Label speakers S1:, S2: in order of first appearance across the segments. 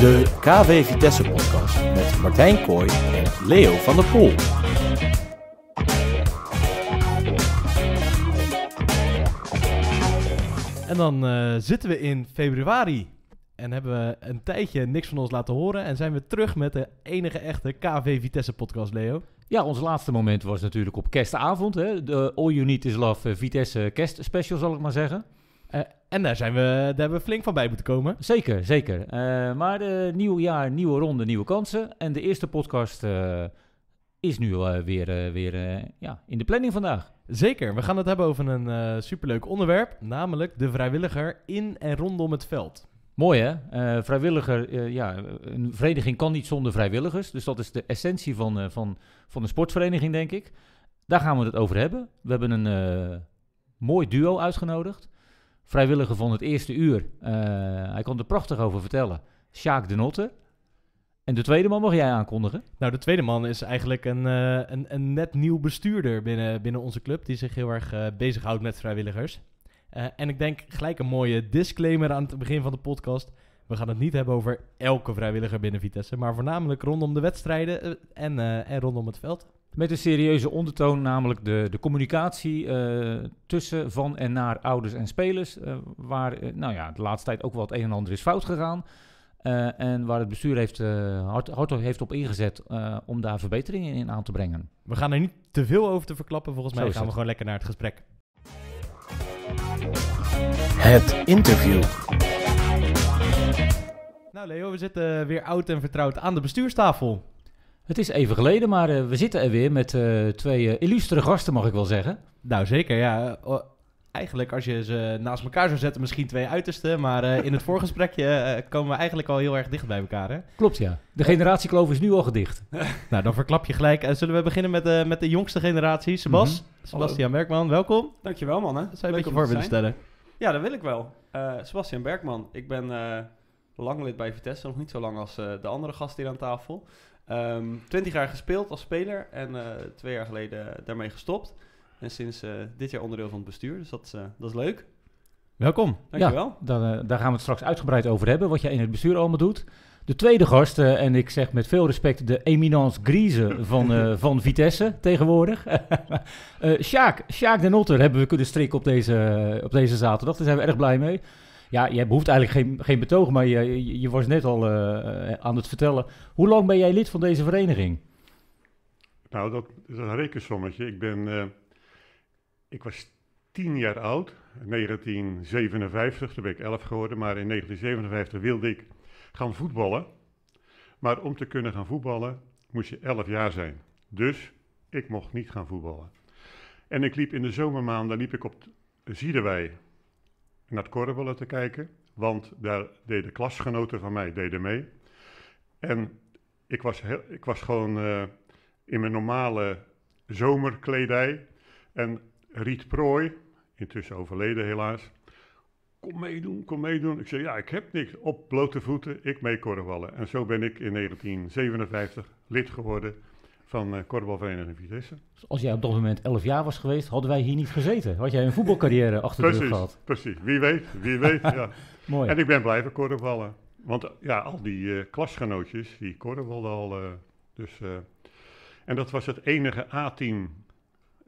S1: De KV Vitesse podcast met Martijn Kooi en Leo van der Poel.
S2: En dan eh, zitten we in februari. En hebben we een tijdje niks van ons laten horen. En zijn we terug met de enige echte KV Vitesse podcast, Leo.
S3: Ja, ons laatste moment was natuurlijk op kerstavond. Hè? De All You Need Is Love eh, Vitesse kerstspecial, zal ik maar zeggen.
S2: Eh, en daar, zijn we, daar hebben we flink van bij moeten komen.
S3: Zeker, zeker. Eh, maar uh, nieuw jaar, nieuwe ronde, nieuwe kansen. En de eerste podcast uh, is nu weer, weer ja, in de planning vandaag.
S2: Zeker, we gaan het hebben over een superleuk onderwerp. Namelijk de vrijwilliger in en rondom het veld.
S3: Mooi hè? vrijwilliger, ja, een vereniging kan niet zonder vrijwilligers. Dus dat is de essentie van, van, van een sportvereniging, denk ik. Daar gaan we het over hebben. We hebben een mooi duo uitgenodigd vrijwilliger van het eerste uur. Uh, hij kon er prachtig over vertellen. Sjaak de Notte. En de tweede man mag jij aankondigen?
S2: Nou, de tweede man is eigenlijk een, uh, een, een, net nieuw bestuurder binnen, binnen onze club. Die zich heel erg uh, bezighoudt met vrijwilligers. en ik denk gelijk een mooie disclaimer aan het begin van de podcast. We gaan het niet hebben over elke vrijwilliger binnen Vitesse. Maar voornamelijk rondom de wedstrijden en, en rondom het veld.
S3: Met een serieuze ondertoon, namelijk de, de communicatie uh, tussen, van en naar ouders en spelers. Uh, waar uh, nou ja, de laatste tijd ook wel het een en ander is fout gegaan. en waar het bestuur heeft, hard, hard heeft op ingezet om daar verbeteringen in aan te brengen.
S2: We gaan er niet te veel over te verklappen. Volgens mij gaan we gewoon lekker naar het gesprek.
S1: Het interview.
S2: Nou Leo, we zitten weer oud en vertrouwd aan de bestuurstafel.
S3: Het is even geleden, maar uh, we zitten er weer met uh, twee uh, illustere gasten, mag ik wel zeggen.
S2: Nou, zeker, ja. O, eigenlijk, als je ze naast elkaar zou zetten, misschien twee uitersten. Maar in het voorgesprekje komen we eigenlijk al heel erg dicht bij elkaar, hè?
S3: Klopt, ja. De generatiekloof is nu al gedicht.
S2: nou, dan verklap je gelijk. zullen we beginnen met, de, met de jongste generatie, Sebas? Mm -hmm. Sebastian Bergman, welkom.
S4: Dankjewel, man. Hè?
S2: Zou je een beetje voor willen stellen?
S4: Ja, dat wil ik wel. Sebastian Bergman, ik ben lang lid bij Vitesse, nog niet zo lang als de andere gasten hier aan tafel. Um, 20 jaar gespeeld als speler en uh, twee jaar geleden daarmee gestopt. En sinds uh, dit jaar onderdeel van het bestuur, dus dat, uh, dat is leuk.
S2: Welkom.
S4: Dankjewel.
S3: Ja, dan, daar gaan we het straks uitgebreid over hebben, wat jij in het bestuur allemaal doet. De tweede gast, en ik zeg met veel respect de eminence grise van, van Vitesse tegenwoordig. Sjaak, Sjaak de Notter hebben we kunnen strikken op deze, op deze zaterdag, daar zijn we erg blij mee. Ja, je behoeft eigenlijk geen, geen betoog, maar je, je, was net al uh, aan het vertellen. Hoe lang ben jij lid van deze vereniging?
S5: Nou, dat is een rekensommetje. Ik ben, uh, ik was tien jaar oud, 1957, toen ben ik elf geworden, maar in 1957 wilde ik gaan voetballen. Maar om te kunnen gaan voetballen moest je elf jaar zijn. Dus ik mocht niet gaan voetballen. En ik liep in de zomermaanden liep ik op Ziedewij naar het te kijken. Want daar deden klasgenoten van mij deden mee. En ik was, heel, ik was gewoon uh, in mijn normale zomerkledij. En Riet Prooi, intussen overleden helaas, kom meedoen, kom meedoen. Ik zei, ja, ik heb niks. Op blote voeten, ik mee. En zo ben ik in 1957 lid geworden van uh, korfbalvereniging Vitesse.
S3: Als jij op dat moment 11 jaar was geweest, hadden wij hier niet gezeten. Had jij een voetbalcarrière achter de rug gehad.
S5: Precies, wie weet, wie weet, ja. Mooi. En ik ben blijven korfballen. Want ja, al die uh, klasgenootjes, die korfbalden al. Uh, dus, en dat was het enige A-team,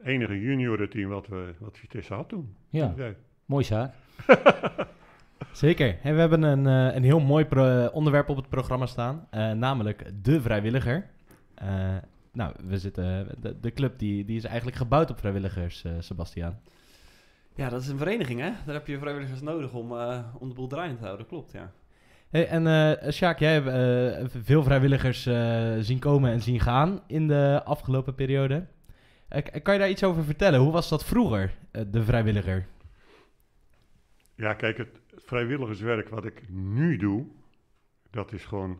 S5: enige juniorenteam wat, we, wat Vitesse had toen.
S3: Ja, ja. mooi zaak.
S2: Zeker. En we hebben een, een heel mooi onderwerp op het programma staan, namelijk de vrijwilliger. Nou, we zitten, de, de, club die, die is eigenlijk gebouwd op vrijwilligers, uh, Sebastiaan.
S4: Ja, dat is een vereniging, hè? Daar heb je vrijwilligers nodig om, uh, om de boel draaiend te houden, klopt, ja.
S2: Hey, en uh, Sjaak, jij hebt uh, veel vrijwilligers zien komen en zien gaan in de afgelopen periode. kan je daar iets over vertellen? Hoe was dat vroeger, de vrijwilliger?
S5: Ja, kijk, het vrijwilligerswerk wat ik nu doe, dat is gewoon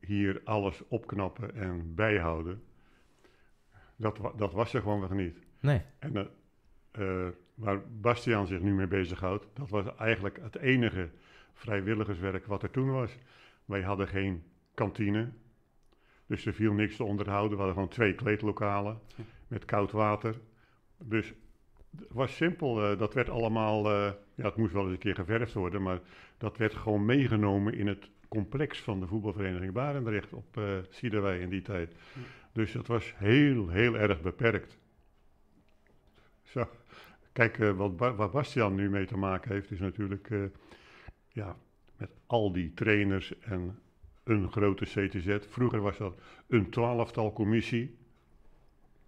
S5: hier alles opknappen en bijhouden. Dat, dat was er gewoon nog niet.
S2: Nee.
S5: En uh, uh, waar Bastiaan zich nu mee bezighoudt, dat was eigenlijk het enige vrijwilligerswerk wat er toen was. Wij hadden geen kantine, dus er viel niks te onderhouden. We hadden gewoon twee kleedlokalen met koud water. Dus het was simpel. Uh, dat werd allemaal, ja, het moest wel eens een keer geverfd worden, maar dat werd gewoon meegenomen in het complex van de voetbalvereniging Barendrecht op Siederwij in die tijd. Dus dat was heel, heel erg beperkt. Zo. Kijk, eh, wat, Ba- waar Bastiaan nu mee te maken heeft, is natuurlijk eh, ja, met al die trainers en een grote CTZ. Vroeger was dat een twaalftal commissie.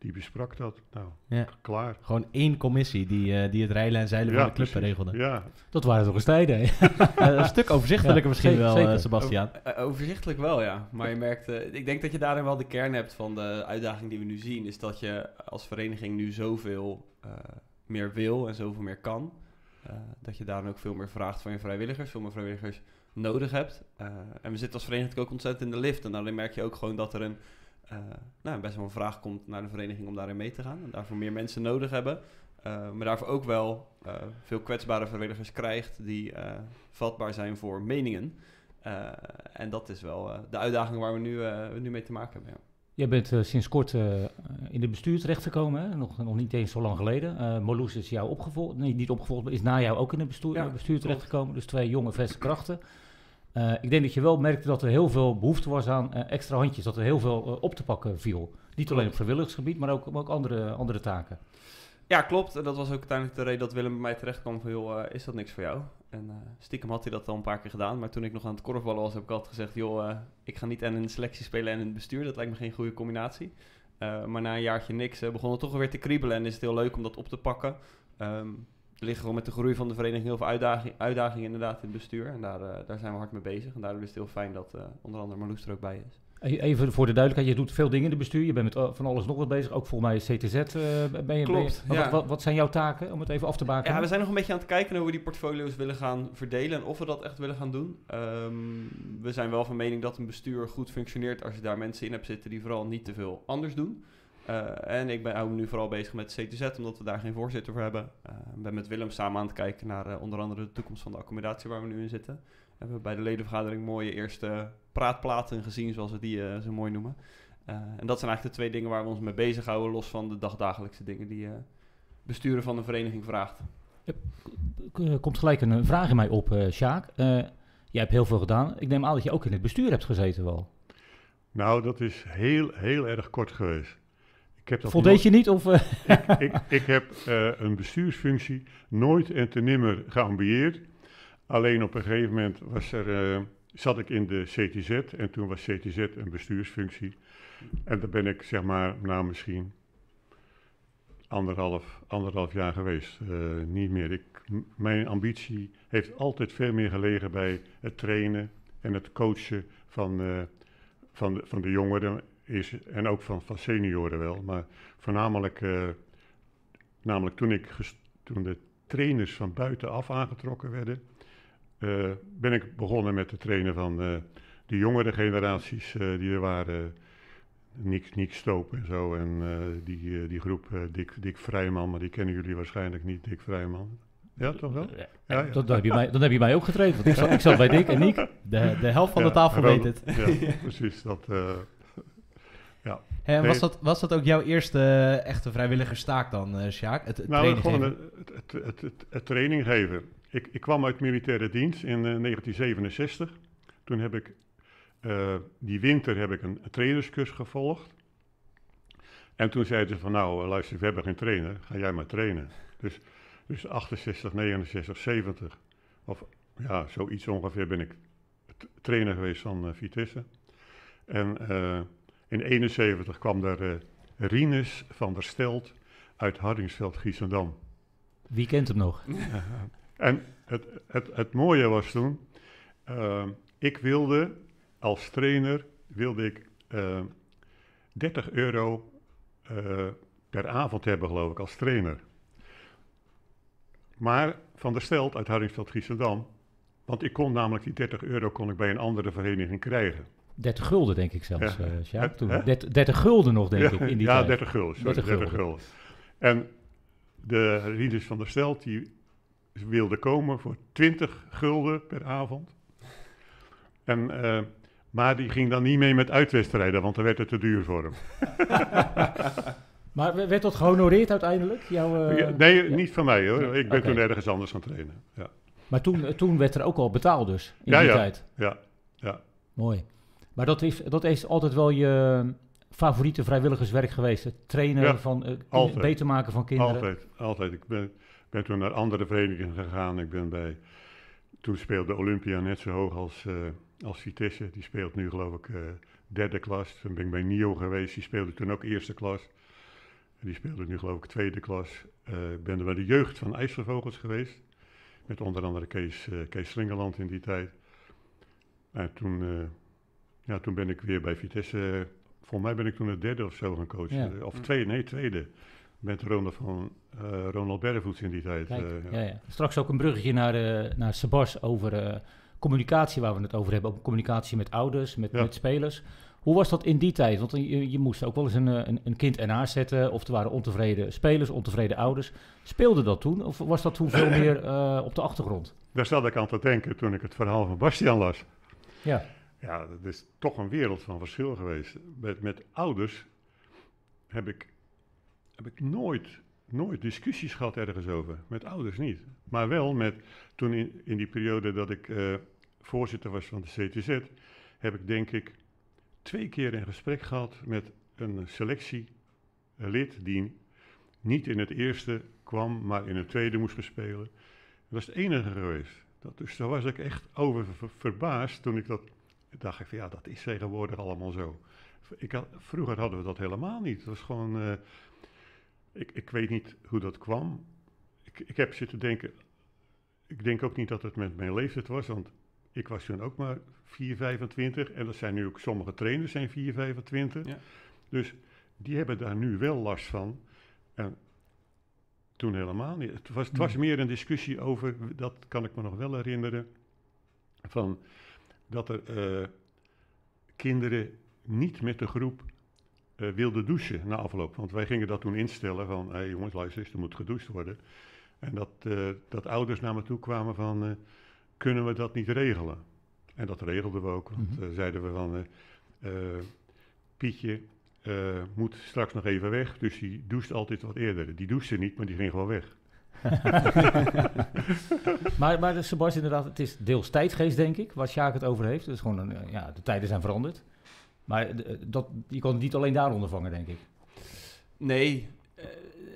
S5: Die besprak dat. Nou,
S2: Ja.
S5: klaar.
S2: Gewoon één commissie die, eh, die het rijlen en zeilen van de club
S5: precies.
S2: regelde.
S5: Ja,
S3: Dat waren toch eens tijden?
S2: Eh, een stuk overzichtelijker
S3: Ja,
S2: misschien
S3: zeker,
S2: wel, eh, Sebastiaan.
S4: O- overzichtelijk wel, ja. Maar je merkt, ik denk dat je daarin wel de kern hebt van de uitdaging die we nu zien. Is dat je als vereniging nu zoveel eh, meer wil en zoveel meer kan. Eh, dat je daarin ook veel meer vraagt van je vrijwilligers, veel meer vrijwilligers nodig hebt. Eh, en we zitten als vereniging ook ontzettend in de lift. En daarin merk je ook gewoon dat er een, eh, nou, best wel een vraag komt naar de vereniging om daarin mee te gaan. En daarvoor meer mensen nodig hebben. Eh, maar daarvoor ook wel eh, veel kwetsbare vrijwilligers krijgt die eh, vatbaar zijn voor meningen. Eh, en dat is wel eh, de uitdaging waar we nu, eh, nu mee te maken hebben. Ja.
S3: Jij bent eh, sinds kort eh, in het bestuur terechtgekomen, hè? Nog, nog niet eens zo lang geleden. Eh Marloes is jou opgevolgd, nee, niet opgevolgd, maar is na jou ook in het bestuur,
S4: Ja,
S3: bestuur terechtgekomen. Dus twee jonge, verse krachten. Eh, ik denk dat je wel merkte dat er heel veel behoefte was aan eh, extra handjes, dat er heel veel eh, op te pakken viel. Niet alleen op vrijwilligersgebied, maar ook, maar ook andere, andere taken.
S4: ja, klopt. En dat was ook uiteindelijk de reden dat Willem bij mij terecht kwam van... joh, is dat niks voor jou? En stiekem had hij dat al een paar keer gedaan. Maar toen ik nog aan het korfballen was, heb ik altijd gezegd... joh, ik ga niet en in de selectie spelen en in het bestuur. Dat lijkt me geen goede combinatie. Maar na een jaartje niks begon het toch weer te kriebelen... en is het heel leuk om dat op te pakken. Ehm, er liggen gewoon met de groei van de vereniging heel veel uitdaging, uitdagingen inderdaad in het bestuur. En daar, eh, daar zijn we hard mee bezig. En daardoor is het heel fijn dat eh, onder andere Marloes er ook bij is.
S3: E- Even voor de duidelijkheid, je doet veel dingen in het bestuur. Je bent met eh, van alles nog wat bezig. Ook volgens mij CTZ ben je. ben je-
S4: Klopt,
S3: wat,
S4: ja.
S3: wat, wat zijn jouw taken, om het even af te bakenen?
S4: Ja, we zijn nog een beetje aan het kijken hoe we die portfolio's willen gaan verdelen en of we dat echt willen gaan doen. Ehm, we zijn wel van mening dat een bestuur goed functioneert als je daar mensen in hebt zitten die vooral niet te veel anders doen. Eh, en ik ben hou me nu vooral bezig met CTZ, omdat we daar geen voorzitter voor hebben. Eh, Ik ben met Willem samen aan het kijken naar eh, onder andere de toekomst van de accommodatie waar we nu in zitten. We hebben bij de ledenvergadering mooie eerste praatplaten gezien, zoals we die eh, zo mooi noemen. Eh, en dat zijn eigenlijk de twee dingen waar we ons mee bezighouden, los van de dagdagelijkse dingen die eh besturen van een vereniging vraagt.
S3: Er komt gelijk een vraag in mij op, eh Sjaak. Eh, jij hebt heel veel gedaan. Ik neem aan dat je ook in het bestuur hebt gezeten wel.
S5: nou, dat is heel, heel erg kort geweest. Ik heb dat
S3: Voldeed je niet? Of, eh,
S5: ik, ik heb eh, een bestuursfunctie nooit en te nimmer geambieerd. Alleen op een gegeven moment was er, eh, zat ik in de CTZ en toen was CTZ een bestuursfunctie. En daar ben ik zeg maar, nou misschien anderhalf, anderhalf jaar geweest. Niet meer. Ik, mijn ambitie heeft altijd veel meer gelegen bij het trainen en het coachen van, van, de, van de jongeren is, en ook van, van senioren wel. Maar voornamelijk, eh, namelijk toen, ik toen de trainers van buitenaf aangetrokken werden, eh, ben ik begonnen met het trainen van eh, de jongere generaties die er waren. Niek, Niek Stoop en zo. En die, die groep Dick, Dick Vrijman, maar die kennen jullie waarschijnlijk niet, Dick Vrijman. Ja, toch wel? Ja,
S3: dan, heb je mij, dan heb je mij ook getraind. Want ik zat, ik zat bij Dick en Niek.
S2: De, de helft van de tafel weet het.
S5: Ja, precies. Dat, eh,
S2: Hè,
S5: Nee.
S2: was, dat, was dat ook jouw eerste eh, echte vrijwilligerstaak dan, eh Sjaak? Het, het
S5: Nou, gewoon het, het, het, het, training geven. Ik, ik kwam uit militaire dienst in eh, 1967. Toen heb ik, eh, die winter heb ik een trainerscursus gevolgd. En toen zeiden ze van, nou, luister, we hebben geen trainer, ga jij maar trainen. Dus, dus 68, 69, 70, of ja, zoiets ongeveer ben ik trainer geweest van eh, Vitesse. En eh, in 71 kwam er eh Rinus van der Stelt uit Hardingsveld, Giesendam.
S3: Wie kent hem nog?
S5: En het, het, het mooie was toen, eh, ik wilde als trainer, wilde ik eh, 30 euro eh, per avond hebben, geloof ik, als trainer. Maar Van der Stelt uit Hardingsveld, Giesendam, want ik kon namelijk die 30 euro kon ik bij een andere vereniging krijgen.
S3: 30 gulden, denk ik zelfs,
S5: Ja.
S3: eh, Sjaak. Toen.
S5: hè?
S3: 30, 30 gulden nog, denk
S5: ja,
S3: ik, in die
S5: ja,
S3: tijd.
S5: 30 gulden. Sorry,
S3: 30
S5: 30
S3: gulden.
S5: gulden. En de Rinus van der Stelt, die wilde komen voor 20 gulden per avond. En, eh, maar die ging dan niet mee met uitwedstrijden, want dan werd het te duur voor hem.
S3: Maar werd dat gehonoreerd uiteindelijk? Jouw, eh,
S5: Ja, nee,
S3: ja.
S5: niet van mij hoor. Ik ben toen ergens anders gaan trainen. Ja,
S3: Maar toen, toen werd er ook al betaald dus, in die
S5: ja.
S3: tijd.
S5: ja, ja.
S3: Mooi. Maar dat is, dat is altijd wel je favoriete vrijwilligerswerk geweest. Het trainen
S5: Ja,
S3: van, eh,
S5: altijd.
S3: beter maken van kinderen.
S5: Altijd, altijd. Ik ben, ben toen naar andere verenigingen gegaan. Ik ben bij, toen speelde Olympia net zo hoog als, eh, als Vitesse. Die speelt nu geloof ik eh, derde klas. Toen ben ik bij NIO geweest. Die speelde toen ook eerste klas. En die speelde nu geloof ik tweede klas. Ik ben er bij de jeugd van IJsselvogels geweest. Met onder andere Kees, Kees Slingerland in die tijd. En toen, ja, toen ben ik weer bij Vitesse. volgens mij ben ik toen de derde of zo gaan coachen.
S3: Ja.
S5: Of tweede, nee, tweede. Met Ronald van eh Ronald Berrevoets in die tijd.
S3: Kijk,
S5: eh,
S3: ja. Ja, Straks ook een bruggetje naar, eh naar Sebas over communicatie, waar we het over hebben. Ook communicatie met ouders, met, met spelers. Hoe was dat in die tijd? Want je, je moest ook wel eens een, een, een kind ernaast zetten. Of er waren ontevreden spelers, ontevreden ouders. Speelde dat toen? Of was dat toen veel meer op de achtergrond?
S5: Daar zat ik aan te denken toen ik het verhaal van Bastiaan las.
S3: Ja,
S5: Ja, dat is toch een wereld van verschil geweest. Met, met ouders heb ik, heb ik nooit, nooit discussies gehad ergens over. Met ouders niet. Maar wel met, toen in, in die periode dat ik eh, voorzitter was van de CTZ, heb ik denk ik twee keer een gesprek gehad met een selectielid die niet in het eerste kwam, maar in het tweede moest bespelen. Dat is het enige geweest. Dat, dus daar was ik echt over ver- verbaasd toen ik dat dacht ik van ja, dat is tegenwoordig allemaal zo. Ik had, vroeger hadden we dat helemaal niet. Het was gewoon, eh, ik, ik weet niet hoe dat kwam. Ik, ik heb zitten denken, ik denk ook niet dat het met mijn leeftijd was, want ik was toen ook maar 4, 25 en dat zijn nu ook sommige trainers zijn 4, 25.
S4: Ja.
S5: Dus die hebben daar nu wel last van. En toen helemaal niet. Het was, het was meer een discussie over, dat kan ik me nog wel herinneren, van dat er eh, kinderen niet met de groep eh, wilden douchen na afloop. Want wij gingen dat toen instellen van, hé jongens, luister eens, er moet gedoucht worden. En dat, eh, dat ouders naar me toe kwamen van, kunnen we dat niet regelen? En dat regelden we ook, want
S3: Mhm.
S5: zeiden we van, Pietje moet straks nog even weg, dus die doucht altijd wat eerder. Die douchte niet, maar die ging gewoon weg.
S3: maar, maar de Sebas inderdaad, het is deels tijdgeest denk ik, waar Sjaak het over heeft. Dus gewoon, een, eh, ja, de tijden zijn veranderd. Maar de- dat, je kan het niet alleen daaronder vangen, denk ik.
S4: Nee, eh,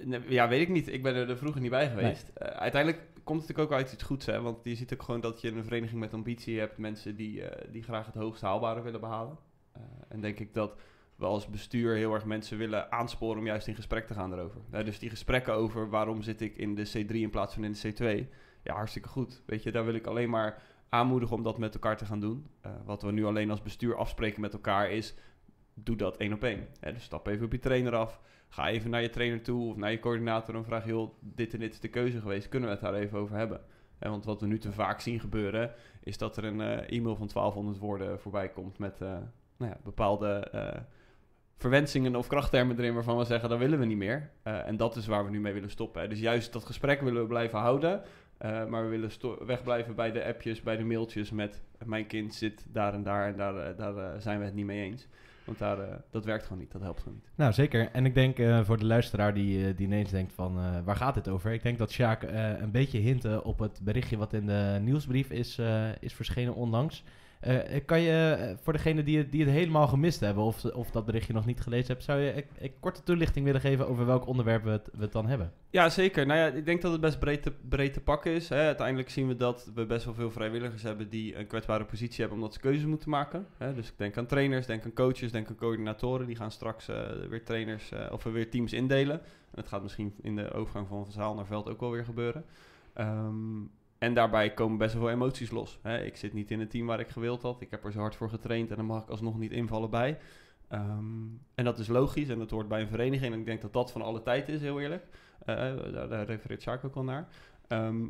S4: nee, ja, weet ik niet. Ik ben er, er vroeger niet bij geweest. Eh, uiteindelijk komt het natuurlijk ook uit iets goeds, hè. Want je ziet ook gewoon dat je een vereniging met ambitie hebt. Mensen die, eh, die graag het hoogst haalbare willen behalen. Eh, en denk ik dat we als bestuur heel erg mensen willen aansporen om juist in gesprek te gaan. Eh, dus die gesprekken over waarom zit ik in de C3 in plaats van in de C2. Ja, hartstikke goed. Weet je, daar wil ik alleen maar aanmoedigen om dat met elkaar te gaan doen. Eh, wat we nu alleen als bestuur afspreken met elkaar is, doe dat één op één. Dus stap even op je trainer af. Ga even naar je trainer toe of naar je coördinator en vraag, joh, dit en dit is de keuze geweest. Kunnen we het daar even over hebben? Want wat we nu te vaak zien gebeuren, is dat er een eh, e-mail van 1200 woorden voorbij komt met eh, nou ja, bepaalde verwensingen of krachttermen erin waarvan we zeggen, dat willen we niet meer. Eh, en dat is waar we nu mee willen stoppen. Hè. Dus juist dat gesprek willen we blijven houden. eh, maar we willen wegblijven bij de appjes, bij de mailtjes met mijn kind zit daar en daar en daar, eh, daar zijn we het niet mee eens. Want daar, dat werkt gewoon niet, dat helpt gewoon niet.
S2: Nou, zeker. En ik denk voor de luisteraar die, die ineens denkt van, waar gaat dit over? Ik denk dat Sjaak een beetje hinten op het berichtje wat in de nieuwsbrief is, is verschenen onlangs. Eh, kan je, eh, voor degenen die, die het helemaal gemist hebben of, of dat berichtje nog niet gelezen hebt, zou je een korte toelichting willen geven over welk onderwerp we het, we het dan hebben?
S4: Ja, zeker. Nou ja, ik denk dat het best breed te, breed te pakken is. Hè. Uiteindelijk zien we dat we best wel veel vrijwilligers hebben die een kwetsbare positie hebben omdat ze keuzes moeten maken. Hè. Dus ik denk aan trainers, denk aan coaches, denk aan coördinatoren. Die gaan straks eh, weer trainers eh, of weer teams indelen. En dat gaat misschien in de overgang van zaal naar veld ook wel weer gebeuren. Ehm, en daarbij komen best wel veel emoties los. Hè. Ik zit niet in het team waar ik gewild had. Ik heb er zo hard voor getraind en dan mag ik alsnog niet invallen bij. Ehm, en dat is logisch en dat hoort bij een vereniging. En ik denk dat dat van alle tijd is, heel eerlijk. Eh, daar, daar refereert Sjaak ook al naar. Ehm,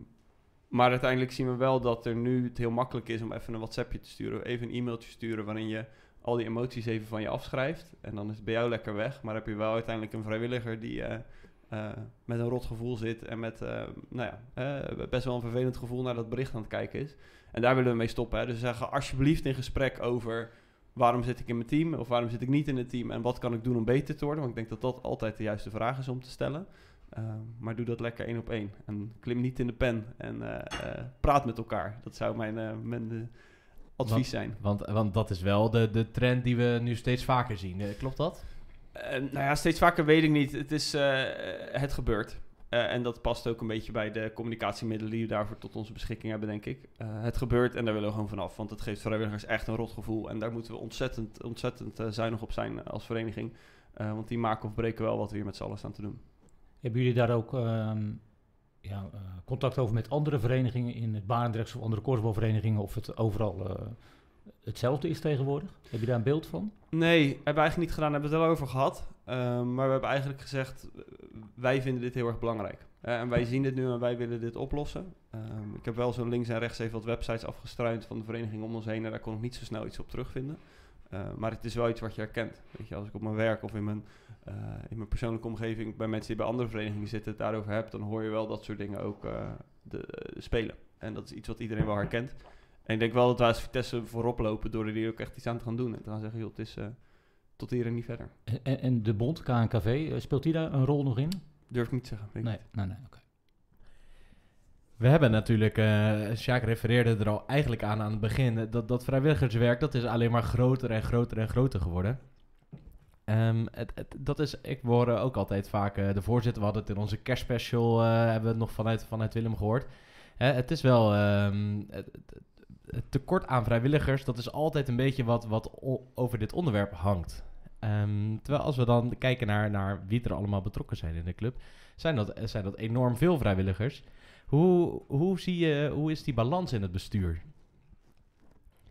S4: maar uiteindelijk zien we wel dat er nu het heel makkelijk is om even een WhatsAppje te sturen. Even een e-mailtje sturen waarin je al die emoties even van je afschrijft. En dan is het bij jou lekker weg. Maar heb je wel uiteindelijk een vrijwilliger die eh, eh, met een rot gevoel zit. En met eh, nou ja, eh, best wel een vervelend gevoel naar dat bericht aan het kijken is. En daar willen we mee stoppen. Hè. Dus we zeggen alsjeblieft in gesprek over waarom zit ik in mijn team of waarom zit ik niet in het team en wat kan ik doen om beter te worden. Want ik denk dat dat altijd de juiste vraag is om te stellen. Maar doe dat lekker één op één. En klim niet in de pen en praat met elkaar. Dat zou mijn, mijn advies zijn.
S2: Want, want dat is wel de, de trend die we nu steeds vaker zien. Klopt dat?
S4: Eh, nou ja, steeds vaker weet ik niet. Het is, eh, het gebeurt. Eh, en dat past ook een beetje bij de communicatiemiddelen die we daarvoor tot onze beschikking hebben, denk ik. Het gebeurt en daar willen we gewoon vanaf. Want het geeft vrijwilligers echt een rot gevoel. En daar moeten we ontzettend, ontzettend zuinig op zijn als vereniging. Want die maken of breken wel wat we hier met z'n allen staan te doen.
S3: Hebben jullie daar ook ehm, ja, contact over met andere verenigingen in het Barendrechts of andere korfbalverenigingen? Of het overal hetzelfde is tegenwoordig? Heb je daar een beeld van?
S4: Nee, hebben we eigenlijk niet gedaan. Hebben we het wel over gehad. Ehm, maar we hebben eigenlijk gezegd, wij vinden dit heel erg belangrijk. En wij zien dit nu en wij willen dit oplossen. Ehm, ik heb wel zo links en rechts even wat websites afgestruind van de vereniging om ons heen. En daar kon ik niet zo snel iets op terugvinden. Eh, maar het is wel iets wat je herkent. Weet je, als ik op mijn werk of in mijn, eh, in mijn persoonlijke omgeving bij mensen die bij andere verenigingen zitten het daarover heb, dan hoor je wel dat soort dingen ook eh, de, eh, spelen. En dat is iets wat iedereen wel herkent. En ik denk wel dat wij als Vitesse voorop lopen door er hier ook echt iets aan te gaan doen. En te gaan zeggen, joh, het is eh, tot hier en niet verder.
S3: En, en de bond, KNKV, eh, speelt die daar een rol nog in?
S4: Durf ik niet te zeggen.
S3: Nee, nee, nee. oké.
S2: We hebben natuurlijk, eh Sjaak refereerde er al eigenlijk aan aan het begin, dat, dat vrijwilligerswerk, dat is alleen maar groter en groter en groter geworden. Ehm, het, het- dat is, ik hoor ook altijd vaak de voorzitter, we hadden het in onze kerstspecial, eh, hebben we het nog vanuit, vanuit Willem gehoord. Hè, het is wel, ehm, het, tekort aan vrijwilligers, dat is altijd een beetje wat, wat over dit onderwerp hangt. Ehm, terwijl als we dan kijken naar, naar wie er allemaal betrokken zijn in de club, zijn dat, zijn dat enorm veel vrijwilligers. Hoe, hoe, zie je, hoe is die balans in het bestuur?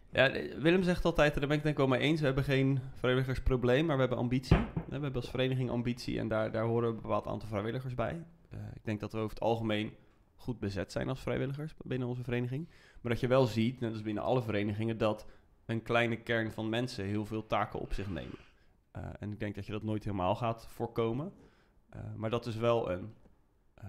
S4: Ja, Willem zegt altijd, daar ben ik denk ik wel mee eens, we hebben geen vrijwilligersprobleem, maar we hebben ambitie. We hebben als vereniging ambitie en daar, daar horen een bepaald aantal vrijwilligers bij. Eh, ik denk dat we over het algemeen goed bezet zijn als vrijwilligers binnen onze vereniging. Maar dat je wel ziet, net als binnen alle verenigingen, dat een kleine kern van mensen heel veel taken op zich nemen. Eh, en ik denk dat je dat nooit helemaal gaat voorkomen. Eh, maar dat is wel een, eh,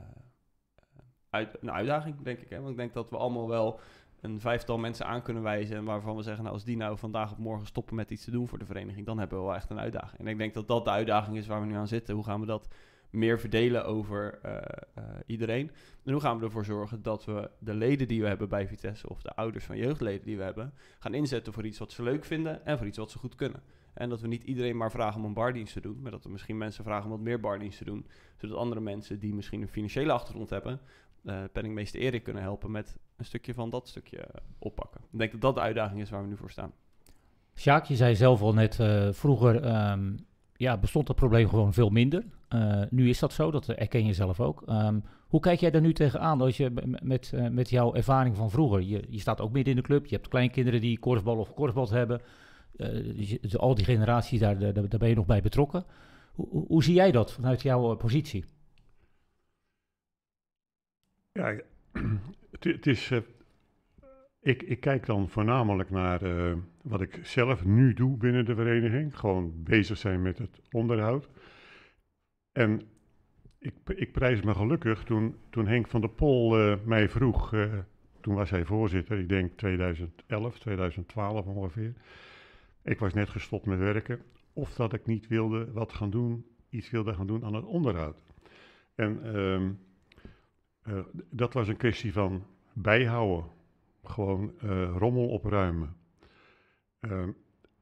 S4: uit, een uitdaging, denk ik. Hè? Want ik denk dat we allemaal wel een vijftal mensen aan kunnen wijzen. En waarvan we zeggen, nou, als die nou vandaag of morgen stoppen met iets te doen voor de vereniging, dan hebben we wel echt een uitdaging. En ik denk dat dat de uitdaging is waar we nu aan zitten. Hoe gaan we dat meer verdelen over eh, eh, iedereen? En hoe gaan we ervoor zorgen dat we de leden die we hebben bij Vitesse, of de ouders van jeugdleden die we hebben, gaan inzetten voor iets wat ze leuk vinden en voor iets wat ze goed kunnen. En dat we niet iedereen maar vragen om een bardienst te doen, maar dat we misschien mensen vragen om wat meer bardienst te doen, zodat andere mensen die misschien een financiële achtergrond hebben, eh penningmeester Erik kunnen helpen met een stukje van dat stukje oppakken. Ik denk dat dat de uitdaging is waar we nu voor staan.
S3: Sjaak, je zei zelf al net, vroeger ehm, ja, bestond dat probleem gewoon veel minder. Eh, nu is dat zo, dat erken je zelf ook. Ehm, hoe kijk jij daar nu tegenaan als je met, eh, met jouw ervaring van vroeger? Je, je staat ook midden in de club, je hebt kleinkinderen die korfbal of korfbal hebben. Eh, al die generaties, daar, daar, ben je nog bij betrokken. Hoe, hoe, zie jij dat vanuit jouw positie?
S5: Ja, het, het is. ik, ik kijk dan voornamelijk naar wat ik zelf nu doe binnen de vereniging. Gewoon bezig zijn met het onderhoud. En ik, ik prijs me gelukkig toen, toen Henk van der Pol eh, mij vroeg. eh, toen was hij voorzitter, ik denk 2011, 2012 ongeveer. Ik was net gestopt met werken. Of dat ik niet wilde wat gaan doen, iets wilde gaan doen aan het onderhoud. En ehm, eh, dat was een kwestie van bijhouden. Gewoon rommel opruimen. Ehm,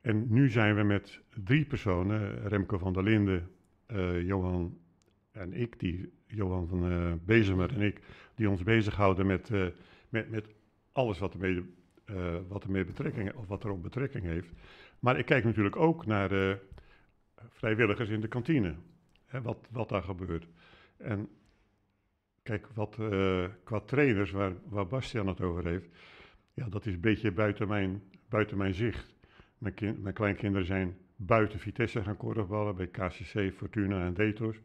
S5: en nu zijn we met drie personen, Remco van der Linden, Johan en ik, die, Johan van eh Bezemer en ik, die ons bezighouden met, eh, met, met alles wat ermee, eh, wat ermee betrekking, of wat erop betrekking heeft. Maar ik kijk natuurlijk ook naar vrijwilligers in de kantine. Hè, wat, wat daar gebeurt. En Kijk, wat eh, qua trainers, waar, waar Bastiaan het over heeft, ja, dat is een beetje buiten mijn, buiten mijn zicht. Mijn, kind, mijn kleinkinderen zijn buiten Vitesse gaan korfballen, bij KCC, Fortuna en Detos.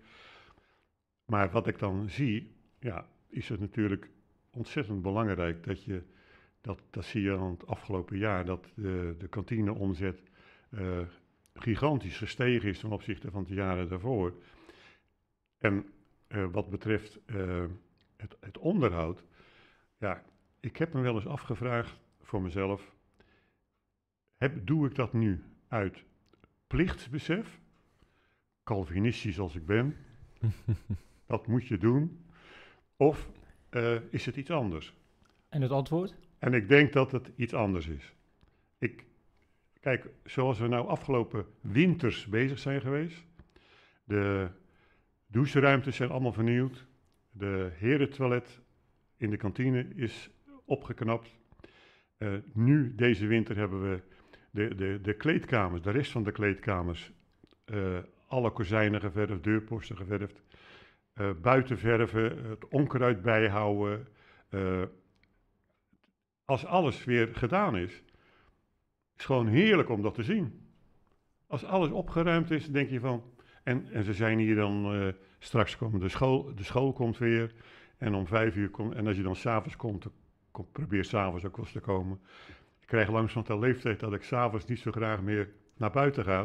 S5: Maar wat ik dan zie, ja, is het natuurlijk ontzettend belangrijk dat je, dat, dat zie je aan het afgelopen jaar, dat de, kantineomzet eh, gigantisch gestegen is ten opzichte van de jaren daarvoor. En eh, wat betreft eh, het, het onderhoud, ja, ik heb me wel eens afgevraagd voor mezelf, heb, doe ik dat nu uit plichtsbesef, Calvinistisch als ik ben, dat moet je doen, of eh, is het iets anders?
S3: En het antwoord?
S5: En ik denk dat het iets anders is. ik, kijk, zoals we nou afgelopen winters bezig zijn geweest. De doucheruimtes zijn allemaal vernieuwd. De herentoilet in de kantine is opgeknapt. Eh, nu, deze winter, hebben we de, de, de kleedkamers, de rest van de kleedkamers, eh, alle kozijnen geverfd, deurposten geverfd. eh buiten verven, het onkruid bijhouden. eh, als alles weer gedaan is, is gewoon heerlijk om dat te zien. Als alles opgeruimd is, denk je van. En, en ze zijn hier dan. straks komt de school, de school komt weer. En om vijf uur komt. En als je dan s'avonds komt, kom, probeer s'avonds ook wel eens te komen. Ik krijg langzaam de leeftijd dat ik s'avonds niet zo graag meer naar buiten ga.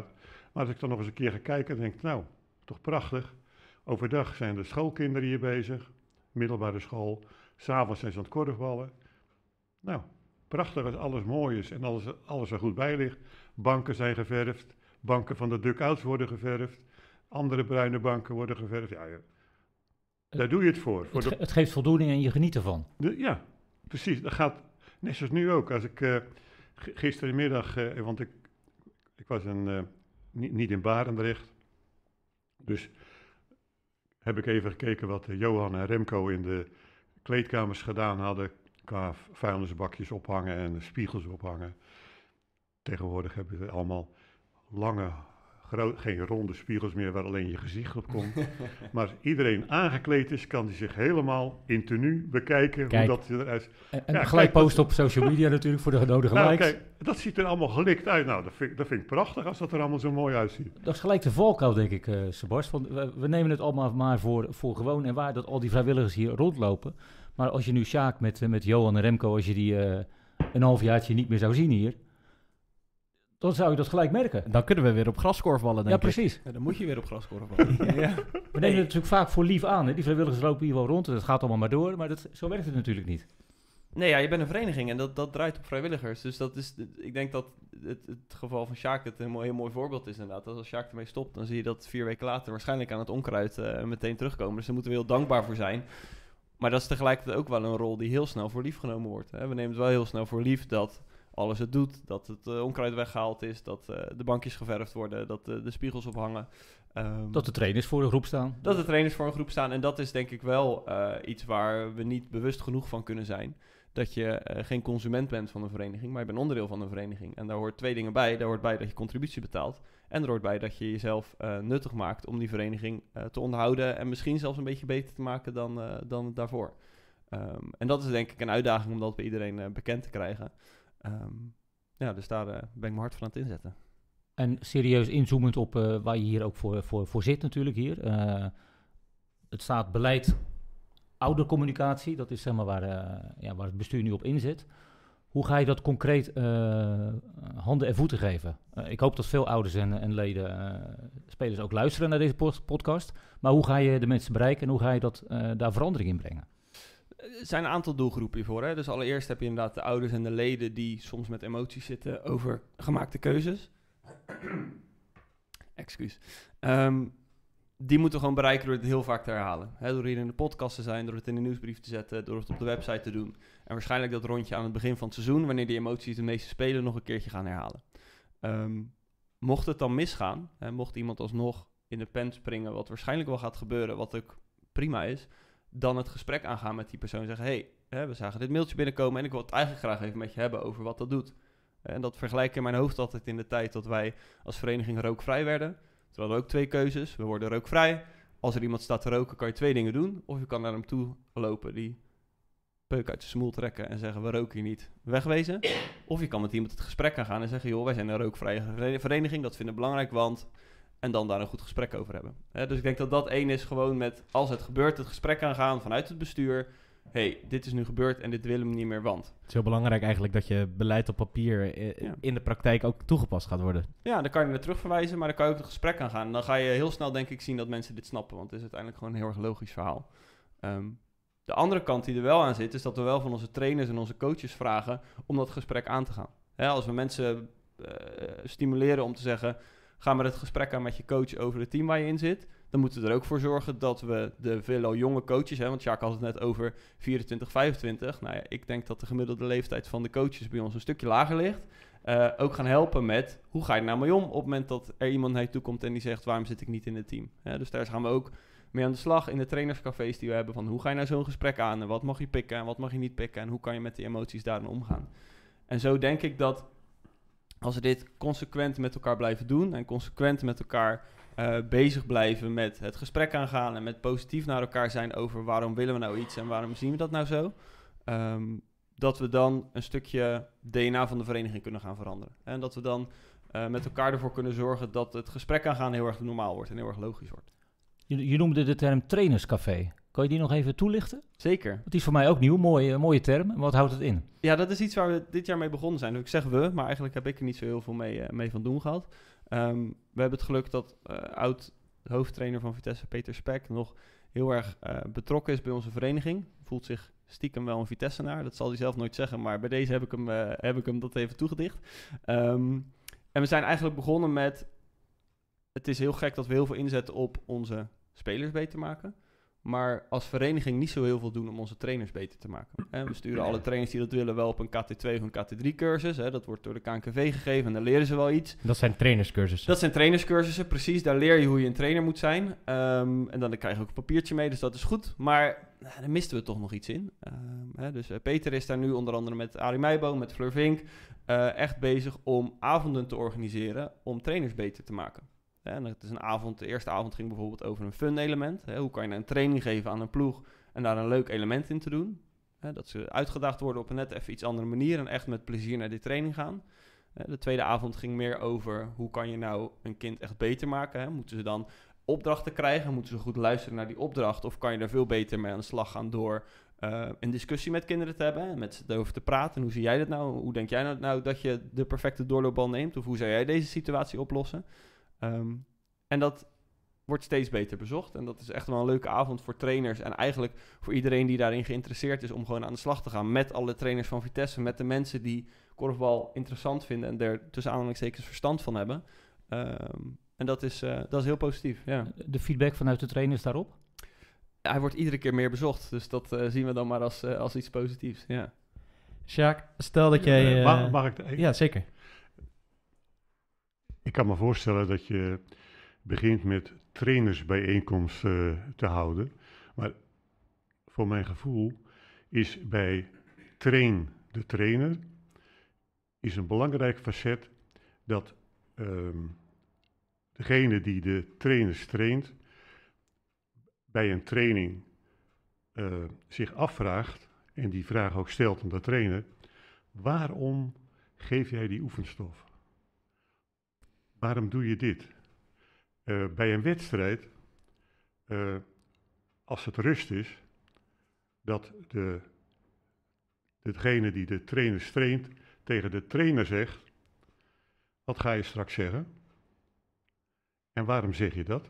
S5: Maar als ik dan nog eens een keer ga kijken, denk ik, nou, toch prachtig. Overdag zijn de schoolkinderen hier bezig, middelbare school. S'avonds zijn ze aan het korfballen. Nou, prachtig als alles mooi is en alles, alles er goed bij ligt. Banken zijn geverfd, banken van de duck-outs worden geverfd. Andere bruine banken worden geverfd. Ja, ja. Daar doe je het voor. voor
S3: Het,
S5: de,
S3: ge- het geeft voldoening en je geniet ervan.
S5: de- ja, precies. Dat gaat net zoals nu ook. Als ik eh, gisterenmiddag, eh, want ik, ik was een, eh, niet, niet in Barendrecht. Dus heb ik even gekeken wat Johan en Remco in de kleedkamers gedaan hadden. Qua vuilnisbakjes ophangen en spiegels ophangen. Tegenwoordig hebben we allemaal lange, geen ronde spiegels meer waar alleen je gezicht op komt. maar als iedereen aangekleed is, kan hij zich helemaal in tenue bekijken
S2: Kijk.
S5: hoe dat eruit
S3: En, en
S5: Ja,
S3: gelijk
S5: kijk,
S3: posten op social media natuurlijk voor de nodige
S5: nou,
S3: likes.
S5: kijk, dat ziet er allemaal gelikt uit. Nou, dat vind, ik- dat vind ik prachtig als dat er allemaal zo mooi uitziet.
S3: Dat is gelijk de valkuil, denk ik, eh. Want we, we nemen het allemaal maar voor, voor gewoon en waar dat al die vrijwilligers hier rondlopen. Maar als je nu Sjaak met, eh, met Johan en Remco, als je die eh, een halfjaartje niet meer zou zien hier, dan zou je dat gelijk merken.
S2: Dan kunnen we weer op graskorfballen, denk
S3: Ja,
S2: ik.
S3: precies.
S4: Ja, dan moet je weer op graskorf vallen. ja.
S3: We nemen het natuurlijk vaak voor lief aan. Hè? Die vrijwilligers lopen hier wel rond en het gaat allemaal maar door. Maar dat, zo werkt het natuurlijk niet.
S4: Nee, ja, je bent een vereniging en dat, dat draait op vrijwilligers. Dus dat is, ik denk dat het, het geval van Sjaak het een mooi, heel mooi voorbeeld is inderdaad. Als Sjaak ermee stopt, dan zie je dat vier weken later waarschijnlijk aan het onkruid eh, meteen terugkomen. Dus daar moeten we heel dankbaar voor zijn. Maar dat is tegelijkertijd ook wel een rol die heel snel voor lief genomen wordt. Hè. We nemen het wel heel snel voor lief dat alles het doet. Dat het eh, onkruid weggehaald is, dat eh, de bankjes geverfd worden, dat eh, de spiegels ophangen. Ehm,
S3: Dat de trainers voor de groep staan.
S4: dat de trainers voor een groep staan. En dat is denk ik wel iets waar we niet bewust genoeg van kunnen zijn. Dat je geen consument bent van een vereniging, maar je bent onderdeel van een vereniging. En daar hoort twee dingen bij. Daar hoort bij dat je contributie betaalt. En er hoort bij dat je jezelf nuttig maakt om die vereniging te onderhouden. En misschien zelfs een beetje beter te maken dan, dan daarvoor. Ehm, en dat is denk ik een uitdaging om dat bij iedereen bekend te krijgen. Ehm, ja, dus daar eh, ben ik me hard van aan het inzetten.
S3: En serieus inzoomend op eh, waar je hier ook voor, voor, voor zit natuurlijk hier. Eh, het staat beleid oudercommunicatie. Dat is zeg maar waar, ja, waar het bestuur nu op inzet. Hoe ga je dat concreet handen en voeten geven? Ik hoop dat veel ouders en, en leden, spelers ook luisteren naar deze pod- podcast. Maar hoe ga je de mensen bereiken en hoe ga je dat, daar verandering in brengen?
S4: Er zijn een aantal doelgroepen hiervoor. Hè? Dus allereerst heb je inderdaad de ouders en de leden die soms met emoties zitten over gemaakte keuzes. Excuus. Ehm, die moeten we gewoon bereiken door het heel vaak te herhalen. Door hier in de podcast te zijn, door het in de nieuwsbrief te zetten, door het op de website te doen. En waarschijnlijk dat rondje aan het begin van het seizoen, wanneer die emoties de meeste spelen, nog een keertje gaan herhalen. Ehm, mocht het dan misgaan, mocht iemand alsnog in de pen springen, wat waarschijnlijk wel gaat gebeuren, wat ook prima is, dan het gesprek aangaan met die persoon en zeggen: hey, we zagen dit mailtje binnenkomen en ik wil het eigenlijk graag even met je hebben over wat dat doet. En dat vergelijk ik in mijn hoofd altijd in de tijd dat wij als vereniging rookvrij werden. Toen hadden ook twee keuzes. We worden rookvrij. Als er iemand staat te roken, kan je twee dingen doen. Of je kan naar hem toe lopen, die peuk uit de smoel trekken en zeggen: We roken hier niet, wegwezen. Of je kan met iemand het gesprek aangaan en zeggen: Joh, wij zijn een rookvrije vere- vereniging, dat vinden we belangrijk, want. En dan daar een goed gesprek over hebben. Dus ik denk dat dat één is, gewoon met als het gebeurt, het gesprek aangaan vanuit het bestuur. hey, dit is nu gebeurd en dit willen we niet meer, want.
S2: Het is heel belangrijk eigenlijk dat je beleid op papier eh,
S4: Ja.
S2: in de praktijk ook toegepast gaat worden.
S4: Ja, dan kan je er terugverwijzen, maar dan kan je ook het gesprek aangaan. Dan ga je heel snel, denk ik, zien dat mensen dit snappen. Want het is uiteindelijk gewoon een heel erg logisch verhaal. Ehm, de andere kant die er wel aan zit, is dat we wel van onze trainers en onze coaches vragen om dat gesprek aan te gaan. Als we mensen eh, stimuleren om te zeggen, ga maar het gesprek aan met je coach over het team waar je in zit. Dan moeten we er ook voor zorgen dat we de veelal jonge coaches, hè, want Jacques had het net over 24, 25. Nou ja, ik denk dat de gemiddelde leeftijd van de coaches bij ons een stukje lager ligt. eh, ook gaan helpen met hoe ga je nou mee om op het moment dat er iemand naar je toe komt en die zegt waarom zit ik niet in het team. Dus daar gaan we ook mee aan de slag in de trainerscafés die we hebben van hoe ga je nou zo'n gesprek aan en wat mag je pikken en wat mag je niet pikken en hoe kan je met die emoties daarin omgaan. En zo denk ik dat als we dit consequent met elkaar blijven doen en consequent met elkaar eh, bezig blijven met het gesprek aangaan en met positief naar elkaar zijn over waarom willen we nou iets en waarom zien we dat nou zo, ehm, dat we dan een stukje DNA van de vereniging kunnen gaan veranderen. En dat we dan eh, met elkaar ervoor kunnen zorgen dat het gesprek aangaan heel erg normaal wordt en heel erg logisch wordt.
S3: Je, je noemde de term trainerscafé. Kan je die nog even toelichten?
S4: Zeker.
S3: Want die is voor mij ook nieuw, mooie, mooie term. Wat houdt het in?
S4: Ja, dat is iets waar we dit jaar mee begonnen zijn. Dus ik zeg we, maar eigenlijk heb ik er niet zo heel veel mee, eh, mee van doen gehad. Ehm, we hebben het geluk dat eh, oud hoofdtrainer van Vitesse, Peter Spek, nog heel erg eh, betrokken is bij onze vereniging. Voelt zich stiekem wel een Vitessenaar. Dat zal hij zelf nooit zeggen, maar bij deze heb ik hem, eh, heb ik hem dat even toegedicht. Ehm, en we zijn eigenlijk begonnen met... Het is heel gek dat we heel veel inzetten op onze spelers beter maken. Maar als vereniging niet zo heel veel doen om onze trainers beter te maken. We sturen alle trainers die dat willen wel op een KT2 of een KT3 cursus. Hè, dat wordt door de KNKV gegeven en dan leren ze wel iets.
S2: Dat zijn trainerscursussen.
S4: Dat zijn trainerscursussen, precies. Daar leer je hoe je een trainer moet zijn. Ehm, en dan krijg je ook een papiertje mee, dus dat is goed. Maar nou, daar misten we toch nog iets in. Ehm, hè, dus eh, Peter is daar nu onder andere met Arie Meijboom, met Fleur Vink... eh, echt bezig om avonden te organiseren om trainers beter te maken. En het is een avond, de eerste avond ging bijvoorbeeld over een fun element. Hoe kan je nou een training geven aan een ploeg en daar een leuk element in te doen? Dat ze uitgedaagd worden op een net even iets andere manier en echt met plezier naar die training gaan. De tweede avond ging meer over hoe kan je nou een kind echt beter maken. Moeten ze dan opdrachten krijgen? Moeten ze goed luisteren naar die opdracht? Of kan je er veel beter mee aan de slag gaan door eh, een discussie met kinderen te hebben? En met ze erover te praten. Hoe zie jij dat nou? Hoe denk jij nou, nou dat je de perfecte doorloopbal neemt? Of hoe zou jij deze situatie oplossen? Ehm, en dat wordt steeds beter bezocht. En dat is echt wel een leuke avond voor trainers. En eigenlijk voor iedereen die daarin geïnteresseerd is om gewoon aan de slag te gaan. Met alle trainers van Vitesse. Met de mensen die korfbal interessant vinden en er tussen aanhalingstekens verstand van hebben. Ehm, en dat is, eh, dat is heel positief, ja.
S3: De feedback vanuit de trainers daarop?
S4: Hij wordt iedere keer meer bezocht, dus dat eh, zien we dan maar als, eh, als iets positiefs, ja.
S2: Sjaak, stel dat jij...
S5: Mag, mag ik-
S2: Ja, zeker.
S5: Ik kan me voorstellen dat je begint met trainersbijeenkomsten eh, te houden. Maar voor mijn gevoel is bij train de trainer is een belangrijk facet dat ehm, degene die de trainers traint bij een training eh, zich afvraagt en die vraag ook stelt aan de trainer: waarom geef jij die oefenstof? Waarom doe je dit? Eh, bij een wedstrijd, eh, als het rust is, dat de, degene die de trainer traint tegen de trainer zegt, wat ga je straks zeggen? En waarom zeg je dat?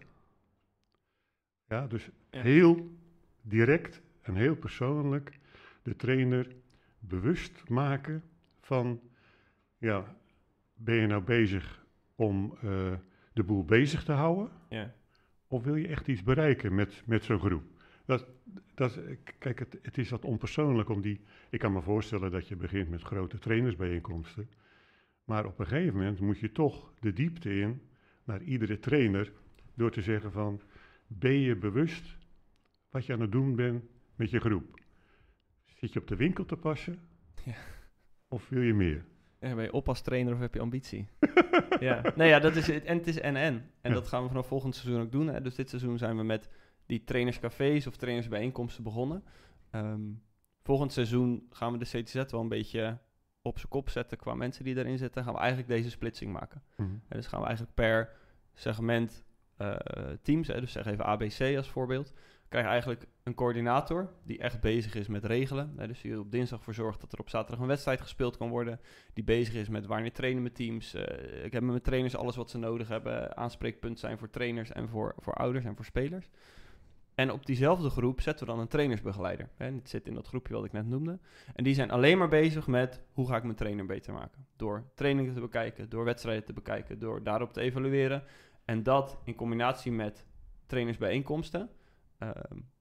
S5: Ja, dus
S4: Ja.
S5: heel direct en heel persoonlijk de trainer bewust maken van, ja, ben je nou bezig om eh, de boel bezig te houden?
S4: ja.
S5: Of wil je echt iets bereiken met, met zo'n groep? Dat, dat, kijk, het, het is wat onpersoonlijk om die... Ik kan me voorstellen dat je begint met grote trainersbijeenkomsten. Maar op een gegeven moment moet je toch de diepte in naar iedere trainer... door te zeggen van, ben je bewust wat je aan het doen bent met je groep? Zit je op de winkel te passen?
S4: Ja.
S5: Of wil je meer?
S4: Ben je oppastrainer of heb je ambitie? ja. Nee, ja, dat is het. En het is en-en. En
S5: Ja.
S4: dat gaan we vanaf volgend seizoen ook doen. Hè. Dus dit seizoen zijn we met die trainerscafés of trainersbijeenkomsten begonnen. Ehm, volgend seizoen gaan we de CTZ wel een beetje op zijn kop zetten qua mensen die erin zitten. Gaan we eigenlijk deze splitsing maken.
S5: Mhm.
S4: En dus gaan we eigenlijk per segment eh, teams, hè, dus zeg even ABC als voorbeeld, krijg je eigenlijk een coördinator die echt bezig is met regelen. Dus die op dinsdag voor zorgt dat er op zaterdag een wedstrijd gespeeld kan worden. Die bezig is met wanneer trainen met teams. eh, ik heb met mijn trainers alles wat ze nodig hebben. Aanspreekpunt zijn voor trainers en voor, voor ouders en voor spelers. En op diezelfde groep zetten we dan een trainersbegeleider. En dit zit in dat groepje wat ik net noemde. En die zijn alleen maar bezig met hoe ga ik mijn trainer beter maken. Door trainingen te bekijken, door wedstrijden te bekijken, door daarop te evalueren. En dat in combinatie met trainersbijeenkomsten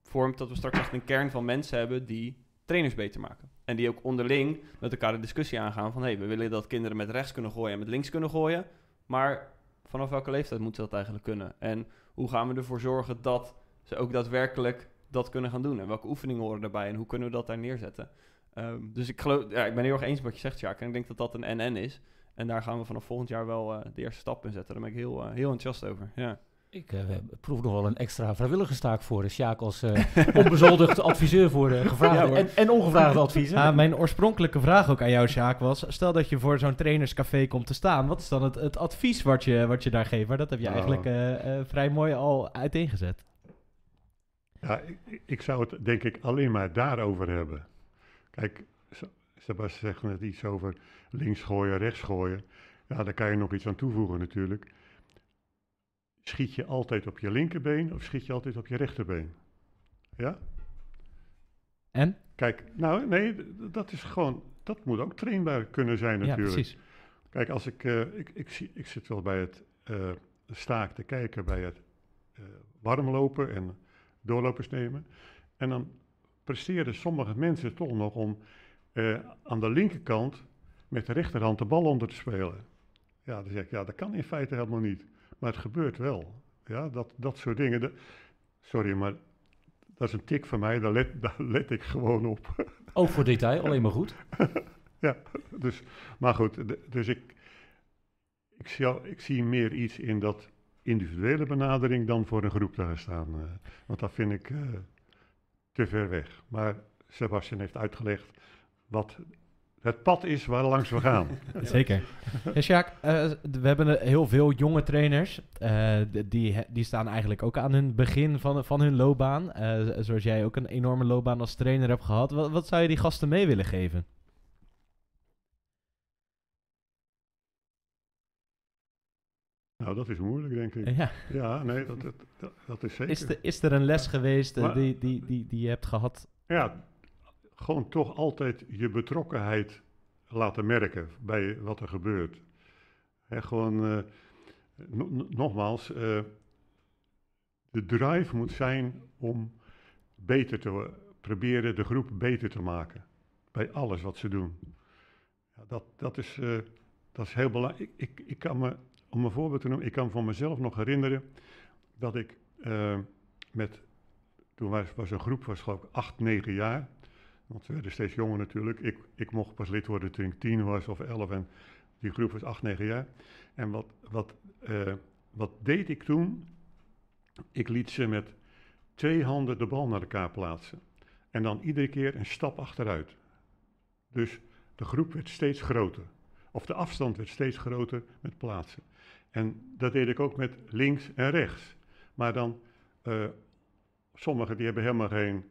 S4: vormt dat we straks echt een kern van mensen hebben die trainers beter maken. En die ook onderling met elkaar de discussie aangaan van... hé, hey, we willen dat kinderen met rechts kunnen gooien en met links kunnen gooien. Maar vanaf welke leeftijd moeten ze dat eigenlijk kunnen? En hoe gaan we ervoor zorgen dat ze ook daadwerkelijk dat kunnen gaan doen? En welke oefeningen horen daarbij en hoe kunnen we dat daar neerzetten? Ehm, dus ik, geloof, ja, ik ben heel erg eens met wat je zegt, Jacques. En ik denk dat dat een NN is. En daar gaan we vanaf volgend jaar wel eh, de eerste stap in zetten. Daar ben ik heel, eh, heel enthousiast over. Ja.
S3: Ik uh, proef nog wel een extra vrijwilligerstaak voor de Sjaak als uh, onbezoldigd adviseur voor de gevraagde
S4: Ja,
S3: en, en ongevraagde adviezen.
S2: Ah, mijn oorspronkelijke vraag ook aan jou, Sjaak, was... stel dat je voor zo'n trainerscafé komt te staan. Wat is dan het, het advies wat je, wat je daar geeft? Maar dat heb je
S5: Oh.
S2: eigenlijk eh, eh, vrij mooi al uiteengezet.
S5: Ja, ik, ik zou het denk ik alleen maar daarover hebben. Kijk, Se- Sebastian zegt net iets over links gooien, rechts gooien. Ja, daar kan je nog iets aan toevoegen natuurlijk. Schiet je altijd op je linkerbeen of schiet je altijd op je rechterbeen? Ja?
S2: En?
S5: Kijk, nou nee, dat is gewoon, dat moet ook trainbaar kunnen zijn
S2: Ja,
S5: natuurlijk.
S2: precies.
S5: Kijk, als ik, eh, ik, ik, zie, ik zit wel bij het eh, staak te kijken bij het eh, warmlopen en doorlopers nemen. En dan presteren sommige mensen toch nog om aan de linkerkant met de rechterhand de bal onder te spelen. Ja, dan zeg ik, ja, dat kan in feite helemaal niet. Maar het gebeurt wel. Ja, dat, dat soort dingen. de- sorry, maar dat is een tik van mij, daar let, daar let ik gewoon op.
S3: Ook voor detail, alleen maar goed.
S5: Dus, maar goed, dus ik, ik, zie, al- ik zie meer iets in dat individuele benadering dan voor een groep te gaan staan. eh, want dat vind ik eh, te ver weg. Maar Sebastian heeft uitgelegd wat het pad is waar langs we gaan.
S2: Zeker. Ja, Sjaak, eh, we hebben heel veel jonge trainers. eh, die, die staan eigenlijk ook aan hun begin van, van hun loopbaan. Eh, zoals jij ook een enorme loopbaan als trainer hebt gehad. Wat, wat zou je die gasten mee willen geven?
S5: nou, dat is moeilijk, denk ik.
S2: Ja.
S5: Ja, nee, dat, dat, dat, is zeker.
S2: Is, er, is er een les geweest
S5: Maar-
S2: die, die, die, die je hebt gehad?
S5: Ja, gewoon toch altijd je betrokkenheid laten merken bij wat er gebeurt. Hè, gewoon, eh, no- no- nogmaals, eh, de drive moet zijn om beter te proberen de groep beter te maken. Bij alles wat ze doen. Ja, dat, dat, is, eh, dat is heel belangrijk. Ik, ik, ik kan me, om een voorbeeld te noemen, ik kan van mezelf nog herinneren dat ik met toen was, was een groep, was geloof ik acht, negen jaar. Want ze werden steeds jonger natuurlijk. Ik, ik mocht pas lid worden toen ik tien was of elf. En die groep was acht, negen jaar. En wat, wat, eh, wat deed ik toen? Ik liet ze met twee handen de bal naar elkaar plaatsen. En dan iedere keer een stap achteruit. Dus de groep werd steeds groter. Of de afstand werd steeds groter met plaatsen. En dat deed ik ook met links en rechts. Maar dan eh, Sommigen die hebben helemaal geen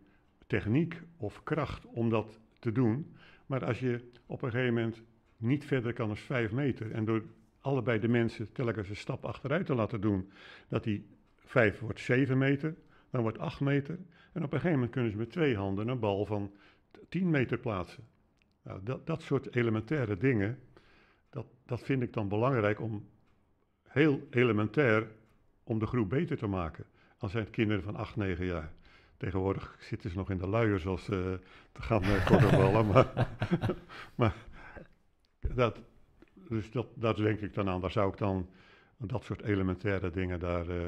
S5: techniek of kracht om dat te doen. Maar als je op een gegeven moment niet verder kan dan 5 meter en door allebei de mensen telkens een stap achteruit te laten doen, dat die 5 wordt 7 meter, dan wordt 8 meter. En op een gegeven moment kunnen ze met twee handen een bal van 10 meter plaatsen. Nou, dat, dat soort elementaire dingen, dat, dat vind ik dan belangrijk om heel elementair om de groep beter te maken. Al zijn het kinderen van 8, 9 jaar. Tegenwoordig zitten ze nog in de luiers als ze te gaan uh, korfballen. maar maar dat, dus dat, dat denk ik dan aan. Daar zou ik dan dat soort elementaire dingen daar. Uh,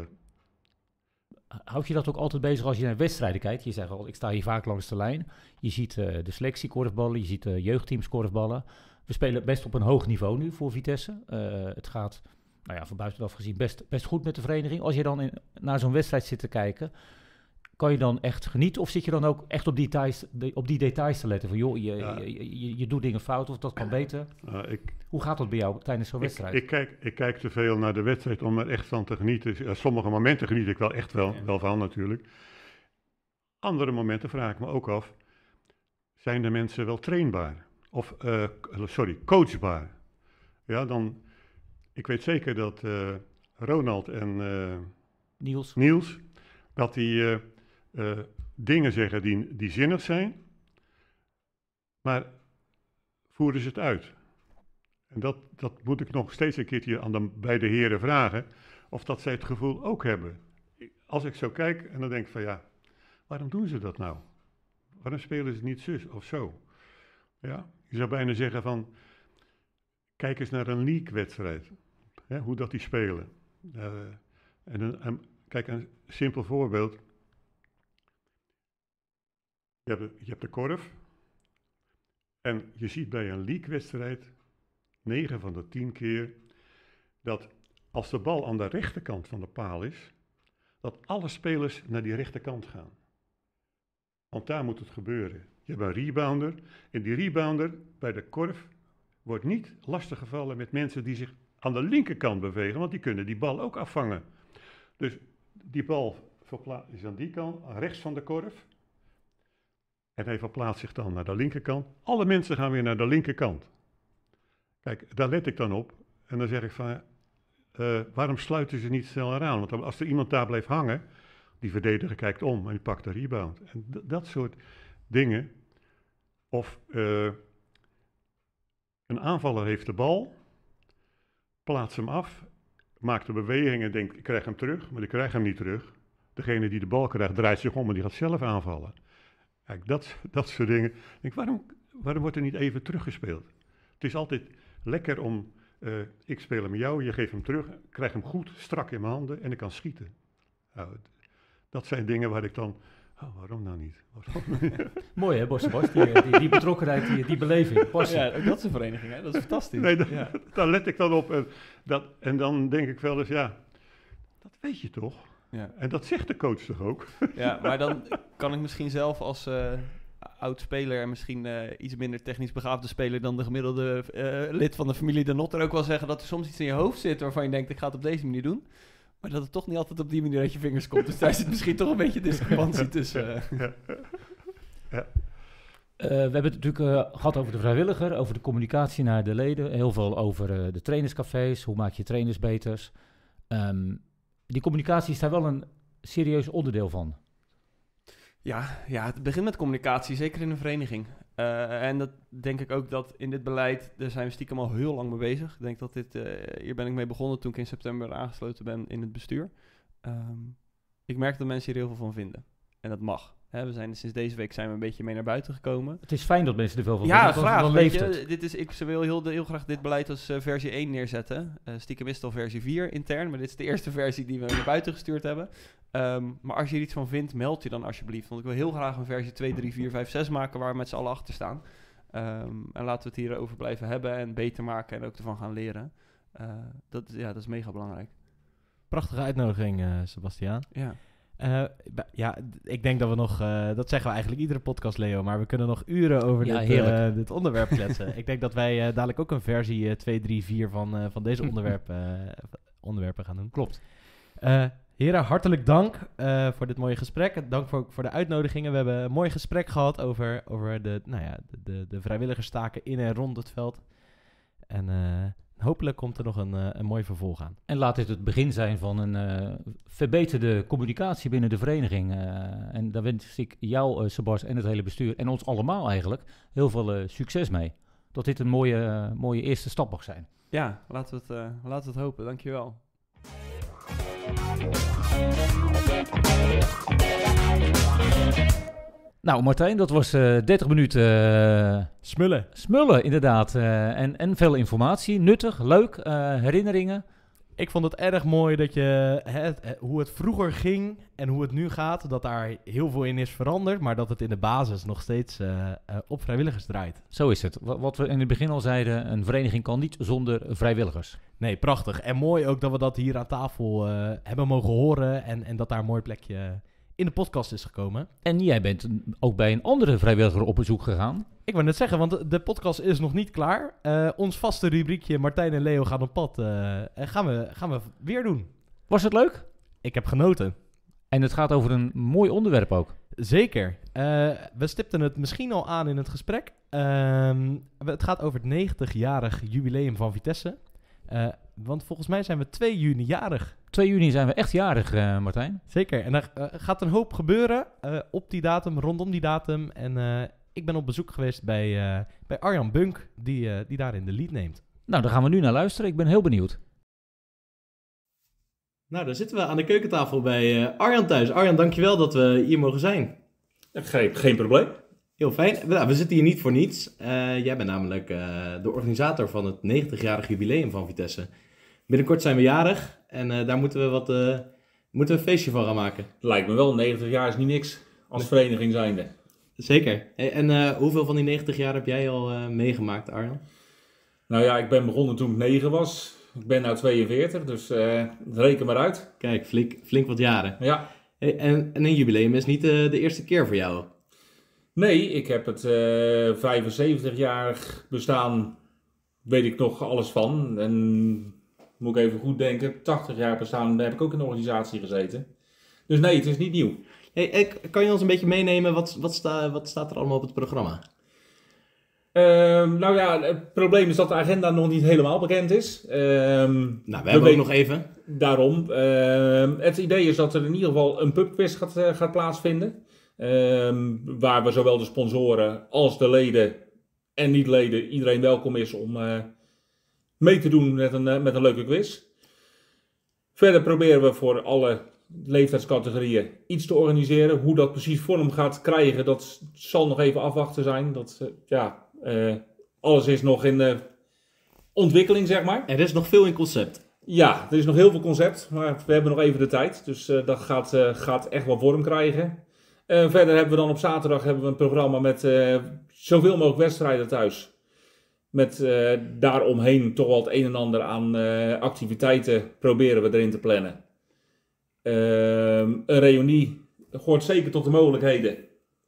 S3: Houd je dat ook altijd bezig als je naar wedstrijden kijkt? Je zegt al, ik sta hier vaak langs de lijn. Je ziet uh, de selectie korfballen, je ziet de jeugdteams korfballen. We spelen best op een hoog niveau nu voor Vitesse. Uh, het gaat, nou ja, van buitenaf gezien best, best goed met de vereniging. Als je dan in, naar zo'n wedstrijd zit te kijken, kan je dan echt genieten? Of zit je dan ook echt op, details, de, op die details te letten? Van joh, je, ja. je, je, je, doet dingen fout of dat kan beter.
S5: Uh, ik,
S3: Hoe gaat dat bij jou tijdens zo'n wedstrijd?
S5: Ik, kijk, ik kijk te veel naar de wedstrijd om er echt van te genieten. Uh, sommige momenten geniet ik wel echt wel, ja. wel van natuurlijk. Andere momenten vraag ik me ook af, zijn de mensen wel trainbaar? Of, uh, sorry, coachbaar? Ja, dan, ik weet zeker dat uh, Ronald en
S3: Niels.
S5: Niels, dat die uh, dingen zeggen die, die zinnig zijn, maar voeren ze het uit? En dat, dat moet ik nog steeds een keertje aan de beide heren vragen, of dat zij het gevoel ook hebben. Als ik zo kijk en dan denk ik van ja, waarom doen ze dat nou? Waarom spelen ze niet zus of zo? Ja, je zou bijna zeggen van, kijk eens naar een league-wedstrijd. Hoe dat die spelen. Eh, en een- kijk, een simpel voorbeeld. Je hebt, de- je hebt de korf. En je ziet bij een league-wedstrijd, 9 van de 10 keer, dat als de bal aan de rechterkant van de paal is, dat alle spelers naar die rechterkant gaan. Want daar moet het gebeuren. Je hebt een rebounder. En die rebounder bij de korf wordt niet lastiggevallen met mensen die zich aan de linkerkant bewegen, want die kunnen die bal ook afvangen. Dus die bal is aan die kant, rechts van de korf. En hij verplaatst zich dan naar de linkerkant. Alle mensen gaan weer naar de linkerkant. Kijk, daar let ik dan op. En dan zeg ik van, eh, waarom sluiten ze niet sneller aan? Want als er iemand daar blijft hangen, die verdediger kijkt om en die pakt de rebound. En dat soort dingen. Of eh, een aanvaller heeft de bal, plaatst hem af, maakt een beweging en denkt, ik krijg hem terug, maar ik krijg hem niet terug. Degene die de bal krijgt, draait zich om en die gaat zelf aanvallen. Kijk, dat, dat soort dingen. Ik denk, waarom, waarom wordt er niet even teruggespeeld? Het is altijd lekker om, eh, ik speel hem jou, je geeft hem terug, krijg hem goed, strak in mijn handen en ik kan schieten. Nou, dat zijn dingen waar ik dan, oh, waarom nou niet? Waarom?
S3: Mooi hè, Bos Bos, die, die, die betrokkenheid, die, die beleving, passie.
S4: Ja, ook dat is een vereniging, hè? Dat is fantastisch.
S5: Nee, dat-
S4: ja.
S5: Daar let ik dan op. En, dat, en dan denk ik wel eens, ja, dat weet je toch?
S4: Ja.
S5: En dat zegt de coach toch ook?
S4: ja, maar dan kan ik misschien zelf als eh, oud-speler en misschien eh, iets minder technisch begaafde speler dan de gemiddelde eh, lid van de familie de Not er ook wel zeggen dat er soms iets in je hoofd zit waarvan je denkt, ik ga het op deze manier doen. Maar dat het toch niet altijd op die manier uit je vingers komt. Dus daar zit misschien toch een beetje discrepantie tussen. Eh,
S3: we hebben het natuurlijk eh, gehad over de vrijwilliger, over de communicatie naar de leden. Heel veel over eh, de trainerscafés, hoe maak je trainers beter. Ehm, die communicatie is daar wel een serieus onderdeel van.
S4: Ja, ja, het begint met communicatie, zeker in een vereniging. Eh, en dat denk ik ook dat in dit beleid, daar zijn we stiekem al heel lang mee bezig. Ik denk dat dit, eh, hier ben ik mee begonnen toen ik in september aangesloten ben in het bestuur. Ehm, ik merk dat mensen hier heel veel van vinden. En dat mag. Hè, we zijn, sinds deze week zijn we een beetje mee naar buiten gekomen.
S3: Het is fijn dat mensen er veel van
S4: Ja, graag.
S3: Dan leeft
S4: je,
S3: het.
S4: dit is, ik ze wil heel, heel graag dit beleid als eh, versie 1 neerzetten. Eh, stiekem is het al versie 4 intern, maar dit is de eerste versie die we naar buiten gestuurd hebben. Ehm, maar als je er iets van vindt, meld je dan alsjeblieft. Want ik wil heel graag een versie 2, 3, 4, 5, 6 maken waar we met z'n allen achter staan. Ehm, en laten we het hierover blijven hebben en beter maken en ook ervan gaan leren. Eh, dat, ja, dat is mega belangrijk.
S2: Prachtige uitnodiging, eh Sebastiaan.
S4: Ja.
S2: Eh, ja, ik denk dat we nog, eh, dat zeggen we eigenlijk iedere podcast, Leo, maar we kunnen nog uren over
S3: Ja,
S2: dit,
S3: heerlijk.
S2: eh, dit onderwerp kletsen. ik denk dat wij dadelijk ook een versie eh, 2, 3, 4 van, van deze onderwerp, eh, onderwerpen gaan doen.
S3: Klopt.
S2: Heren, hartelijk dank voor dit mooie gesprek. Dank voor, voor de uitnodigingen. We hebben een mooi gesprek gehad over, over de, nou ja, de, de, de vrijwilligerstaken in en rond het veld. En hopelijk komt er nog een, eh, een mooi vervolg aan.
S3: En laat dit het begin zijn van een eh, verbeterde communicatie binnen de vereniging. eh, en daar wens ik jou, eh Sebas, en het hele bestuur, en ons allemaal eigenlijk, heel veel eh, succes mee. Dat dit een mooie, mooie eerste stap mag zijn.
S4: Ja, laten we, het, eh, laten we het hopen. Dankjewel.
S3: Nou, Martijn, dat was eh 30 minuten eh,
S2: Smullen.
S3: smullen, inderdaad. eh, en, en veel informatie, nuttig, leuk, eh, herinneringen.
S2: Ik vond het erg mooi dat je het- eh, hoe het vroeger ging en hoe het nu gaat, dat daar heel veel in is veranderd, maar dat het in de basis nog steeds eh, eh, op vrijwilligers draait.
S3: Zo is het. Wa- Wat we in het begin al zeiden, een vereniging kan niet zonder vrijwilligers.
S2: Nee, prachtig. En mooi ook dat we dat hier aan tafel eh, hebben mogen horen en, en dat daar een mooi plekje in de podcast is gekomen.
S3: En jij bent ook bij een andere vrijwilliger op bezoek gegaan.
S2: Ik wou net zeggen, want de, podcast is nog niet klaar. Eh, ons vaste rubriekje Martijn en Leo gaan op pad eh, gaan, we, gaan we weer doen.
S3: Was het leuk?
S2: Ik heb genoten.
S3: En het gaat over een mooi onderwerp ook.
S2: Zeker. Eh, we stipten het misschien al aan in het gesprek. Ehm, het gaat over het 90-jarig jubileum van Vitesse. Want volgens mij zijn we 2 juni jarig.
S3: 2 juni zijn we echt jarig, eh, Martijn.
S2: Zeker. En er eh, gaat een hoop gebeuren eh, op die datum, rondom die datum. En eh, ik ben op bezoek geweest bij, eh, bij Arjan Bunk, die, eh, die daarin de lead neemt.
S3: Nou, daar gaan we nu naar luisteren. Ik ben heel benieuwd.
S2: Nou, dan zitten we aan de keukentafel bij eh, Arjan thuis. Arjan, dankjewel dat we hier mogen zijn.
S6: Geen, geen probleem.
S2: Heel fijn. Nou, we zitten hier niet voor niets. Eh, jij bent namelijk eh, de organisator van het 90-jarig jubileum van Vitesse. Binnenkort zijn we jarig en eh, daar moeten we, wat, eh, moeten we een feestje van gaan maken.
S6: Lijkt me wel, 90 jaar is niet niks als vereniging zijnde.
S2: Zeker. En eh, hoeveel van die 90 jaar heb jij al meegemaakt, Arjan?
S6: Nou ja, ik ben begonnen toen ik 9 was. Ik ben nu 42, dus reken maar uit.
S2: Kijk, flink, flink wat jaren.
S6: Ja.
S2: En, en een jubileum is niet de eerste keer voor jou.
S6: Nee, ik heb het eh 75-jarig bestaan, weet ik nog alles van. En moet ik even goed denken, 80 jaar bestaan, daar heb ik ook in de organisatie gezeten. Dus nee, het is niet nieuw.
S2: Hey, kan je ons een beetje meenemen? Wat, wat, sta, wat staat er allemaal op het programma?
S6: Ehm, nou ja, het probleem is dat de agenda nog niet helemaal bekend is. Ehm,
S2: Nou, we, hebben ook nog even.
S6: Daarom. ehm, het idee is dat er in ieder geval een pubquiz gaat, eh, gaat plaatsvinden. Waar we zowel de sponsoren als de leden en niet-leden iedereen welkom is om eh, mee te doen met een, eh, met een leuke quiz. Verder proberen we voor alle leeftijdscategorieën iets te organiseren. Hoe dat precies vorm gaat krijgen, dat zal nog even afwachten zijn. Dat, eh, ja, eh, alles is nog in ontwikkeling, zeg maar.
S2: Er is nog veel in concept.
S6: Ja, er is nog heel veel concept, maar we hebben nog even de tijd. Dus dat gaat, gaat echt wel vorm krijgen. Verder hebben we dan op zaterdag hebben we een programma met zoveel mogelijk wedstrijden thuis. Met eh, daaromheen toch wel het een en ander aan eh, activiteiten proberen we erin te plannen. Ehm, een reunie hoort zeker tot de mogelijkheden.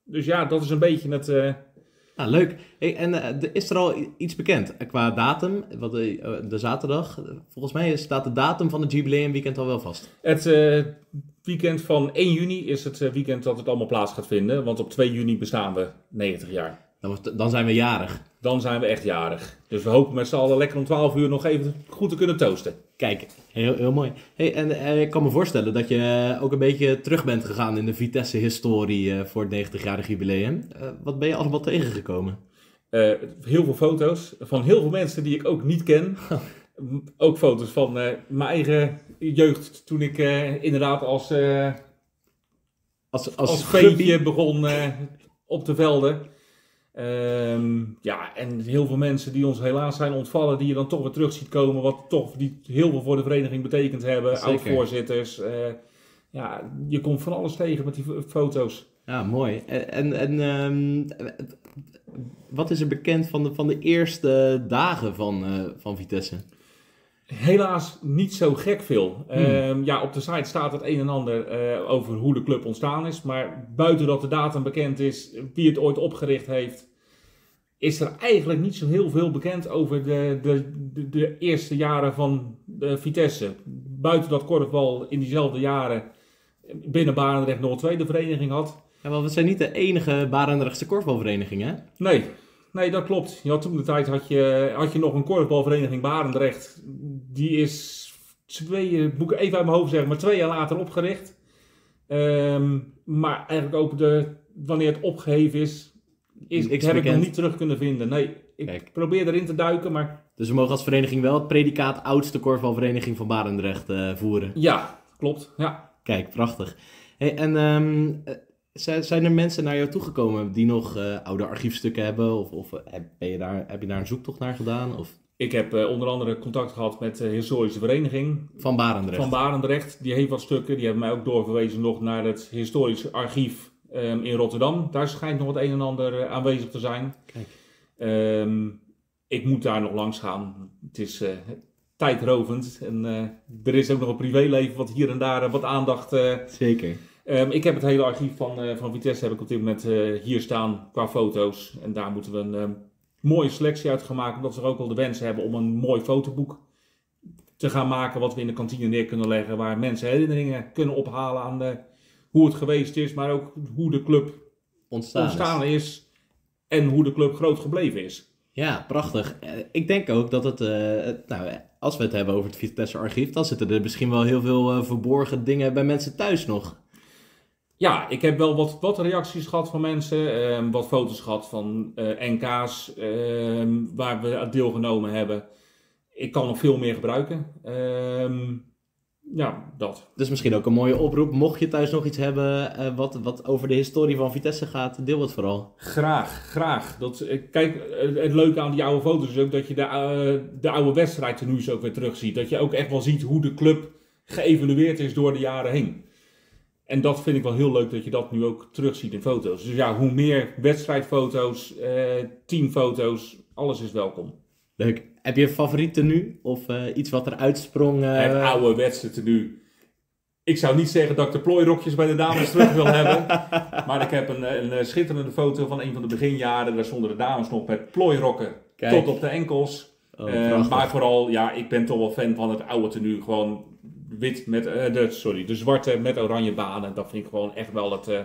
S6: Dus ja, dat is een beetje het... eh,
S2: Nou, leuk. Hey, en is er al iets bekend qua datum? Wat de, de zaterdag. Volgens mij staat de datum van het jubileumweekend al wel vast.
S6: Het weekend van 1 juni is het weekend dat het allemaal plaats gaat vinden. Want op 2 juni bestaan we 90 jaar.
S2: Dan, dan zijn we jarig.
S6: Dan zijn we echt jarig. Dus we hopen met z'n allen lekker om 12 uur nog even goed te kunnen toosten.
S2: Kijk, heel, heel mooi. Hey, en eh, ik kan me voorstellen dat je eh, ook een beetje terug bent gegaan in de Vitesse-historie eh, voor het 90-jarig jubileum. Wat ben je allemaal tegengekomen?
S6: Heel veel foto's van heel veel mensen die ik ook niet ken. Ook foto's van mijn eigen jeugd toen ik inderdaad als,
S2: Als,
S6: als,
S2: als
S6: begon op de velden. Ehm, ja, en heel veel mensen die ons helaas zijn ontvallen, die je dan toch weer terug ziet komen, wat toch die heel veel voor de vereniging betekend hebben. Oud-voorzitters. eh, ja, je komt van alles tegen met die foto's.
S2: Ja, mooi. En, en, en ehm, wat is er bekend van de, van de eerste dagen van, eh, van Vitesse?
S6: Helaas niet zo gek veel. Ehm, ja, op de site staat het een en ander eh, over hoe de club ontstaan is. Maar buiten dat de datum bekend is, wie het ooit opgericht heeft, is er eigenlijk niet zo heel veel bekend over de, de, de, de eerste jaren van de Vitesse. Buiten dat korfbal in diezelfde jaren binnen Barendrecht nog een tweede vereniging had.
S2: Ja, want we zijn niet de enige Barendrechtse korfbalvereniging, hè?
S6: Nee, nee, dat klopt. Je had toen de tijd had je, had je nog een korfbalvereniging Barendrecht. Die is twee, moet ik even uit mijn hoofd zeggen, maar twee jaar later opgericht. Ehm, maar eigenlijk ook de, wanneer het opgeheven is, is
S2: Niks
S6: heb ik nog niet terug kunnen vinden. Nee, ik
S2: Kijk.
S6: probeer erin te duiken, maar
S2: Dus we mogen als vereniging wel het predicaat oudste korfbalvereniging van Barendrecht eh, voeren.
S6: ja, klopt. Ja.
S2: Kijk, prachtig. Hey, en ehm, eh, zijn er mensen naar jou toegekomen die nog eh, oude archiefstukken hebben? Of, of eh, heb, ben je daar, heb je daar een zoektocht naar gedaan? Of
S6: Ik heb eh, onder andere contact gehad met de historische vereniging
S2: van Barendrecht?
S6: van Barendrecht. Die heeft wat stukken. Die hebben mij ook doorverwezen nog naar het historisch archief ehm, in Rotterdam. Daar schijnt nog het een en ander aanwezig te zijn.
S2: Kijk.
S6: Ehm, ik moet daar nog langs gaan. Het is tijdrovend. En er is ook nog een privéleven wat hier en daar wat aandacht...
S2: Zeker.
S6: Ehm, ik heb het hele archief van, eh, van Vitesse heb ik op dit moment eh, hier staan qua foto's. En daar moeten we een ehm, mooie selectie uit gaan maken. Omdat we ook al de wens hebben om een mooi fotoboek te gaan maken. Wat we in de kantine neer kunnen leggen. Waar mensen herinneringen kunnen ophalen aan de, hoe het geweest is. Maar ook hoe de club
S2: Ontstaan. is.
S6: ontstaan is. En hoe de club groot gebleven is.
S2: Ja, prachtig. Eh, Ik denk ook dat het, eh, nou, eh, als we het hebben over het Vitesse archief, dan zitten er misschien wel heel veel eh, verborgen dingen bij mensen thuis nog.
S6: Ja, ik heb wel wat, wat reacties gehad van mensen, ehm, wat foto's gehad van eh, NK's ehm, waar we aan deelgenomen hebben. Ik kan nog veel meer gebruiken. Ehm, ja, dat.
S2: Dus misschien ook een mooie oproep. Mocht je thuis nog iets hebben eh, wat, wat over de historie van Vitesse gaat, deel het vooral.
S6: Graag, graag. Dat, eh, kijk, het leuke aan die oude foto's is ook dat je de, de oude wedstrijdtenues ook weer terugziet. Dat je ook echt wel ziet hoe de club geëvalueerd is door de jaren heen. En dat vind ik wel heel leuk dat je dat nu ook terugziet in foto's. Dus ja, hoe meer wedstrijdfoto's, eh, teamfoto's, alles is welkom.
S2: Leuk. Heb je een favoriet tenue? Of eh, iets wat eruit sprong? eh,
S6: Het oude wedstrijdtenu. Ik zou niet zeggen dat ik de plooirokjes bij de dames terug wil hebben. Maar ik heb een, een, schitterende foto van een van de beginjaren. Daar stonden de dames nog met plooirokken
S2: Kijk.
S6: tot op de enkels.
S2: Oh,
S6: maar vooral, ja, ik ben toch wel fan van het oude tenue. Gewoon wit met, eh, de, sorry, de zwarte met oranje banen. Dat vind ik gewoon echt wel het, eh,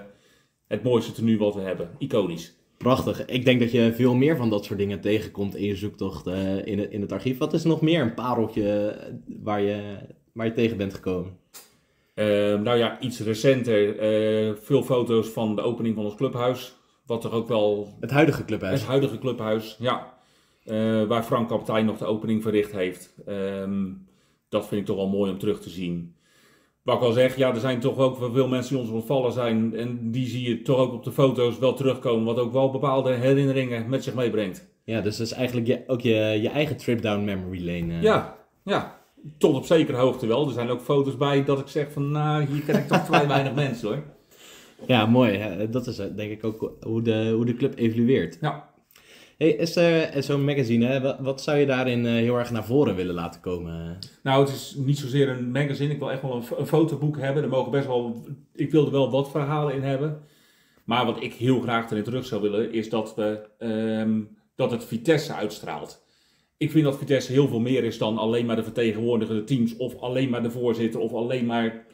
S6: het mooiste tenue wat we hebben. Iconisch.
S2: Prachtig. Ik denk dat je veel meer van dat soort dingen tegenkomt in je zoektocht eh, in, het, in het archief. Wat is nog meer een pareltje waar je, waar je tegen bent gekomen?
S6: Eh, nou ja, iets recenter. veel foto's van de opening van ons clubhuis. Wat toch ook wel
S2: Het huidige clubhuis.
S6: Het huidige clubhuis, ja. Waar Frank Kapitein nog de opening verricht heeft. Ehm, dat vind ik toch wel mooi om terug te zien. Wat ik al zeg, ja, er zijn toch ook veel mensen die ons ontvallen zijn. En die zie je toch ook op de foto's wel terugkomen. Wat ook wel bepaalde herinneringen met zich meebrengt.
S2: Ja, dus dat is eigenlijk je, ook je, je eigen trip down memory lane. eh.
S6: Ja, ja. Tot op zekere hoogte wel. Er zijn ook foto's bij dat ik zeg van, nou, hier ken ik toch vrij weinig mensen hoor.
S2: Ja, mooi. Dat is eh, denk ik ook hoe de, hoe de club evolueert.
S6: Ja.
S2: Hey, is er is zo'n magazine, hè, wat, wat zou je daarin eh, heel erg naar voren willen laten komen?
S6: Nou, het is niet zozeer een magazine. Ik wil echt wel een fotoboek hebben. Er mogen best wel. Ik wil er wel wat verhalen in hebben. Maar wat ik heel graag erin terug zou willen, is dat, we, ehm, dat het Vitesse uitstraalt. Ik vind dat Vitesse heel veel meer is dan alleen maar de vertegenwoordigende teams, of alleen maar de voorzitter, of alleen maar.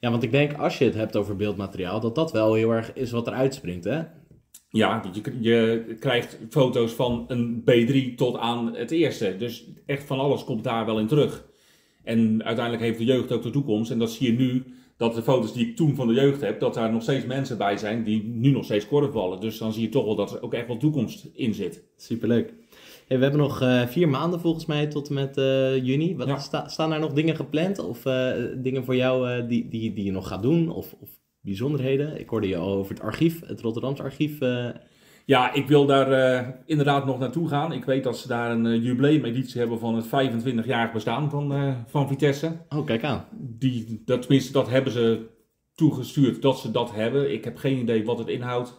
S2: Ja, want ik denk als je het hebt over beeldmateriaal, dat dat wel heel erg is wat er uitspringt, hè?
S6: Ja, je, je krijgt foto's van een B3 tot aan het eerste. Dus echt van alles komt daar wel in terug. En uiteindelijk heeft de jeugd ook de toekomst. En dat zie je nu, dat de foto's die ik toen van de jeugd heb, dat daar nog steeds mensen bij zijn die nu nog steeds korfballen. Dus dan zie je toch wel dat er ook echt wel toekomst in zit.
S2: Superleuk. Hey, we hebben nog eh, vier maanden volgens mij tot en met eh, juni. Wat,
S6: Ja.
S2: sta- staan er nog dingen gepland? Of eh, dingen voor jou die, die, die je nog gaat doen? Of, of bijzonderheden? Ik hoorde je al over het archief, het Rotterdamse archief. eh.
S6: Ja, ik wil daar eh, inderdaad nog naartoe gaan. Ik weet dat ze daar een eh, jubileumeditie hebben van het 25-jarig bestaan van, van Vitesse.
S2: Oh, kijk aan.
S6: Die, dat, tenminste, dat hebben ze toegestuurd dat ze dat hebben. Ik heb geen idee wat het inhoudt.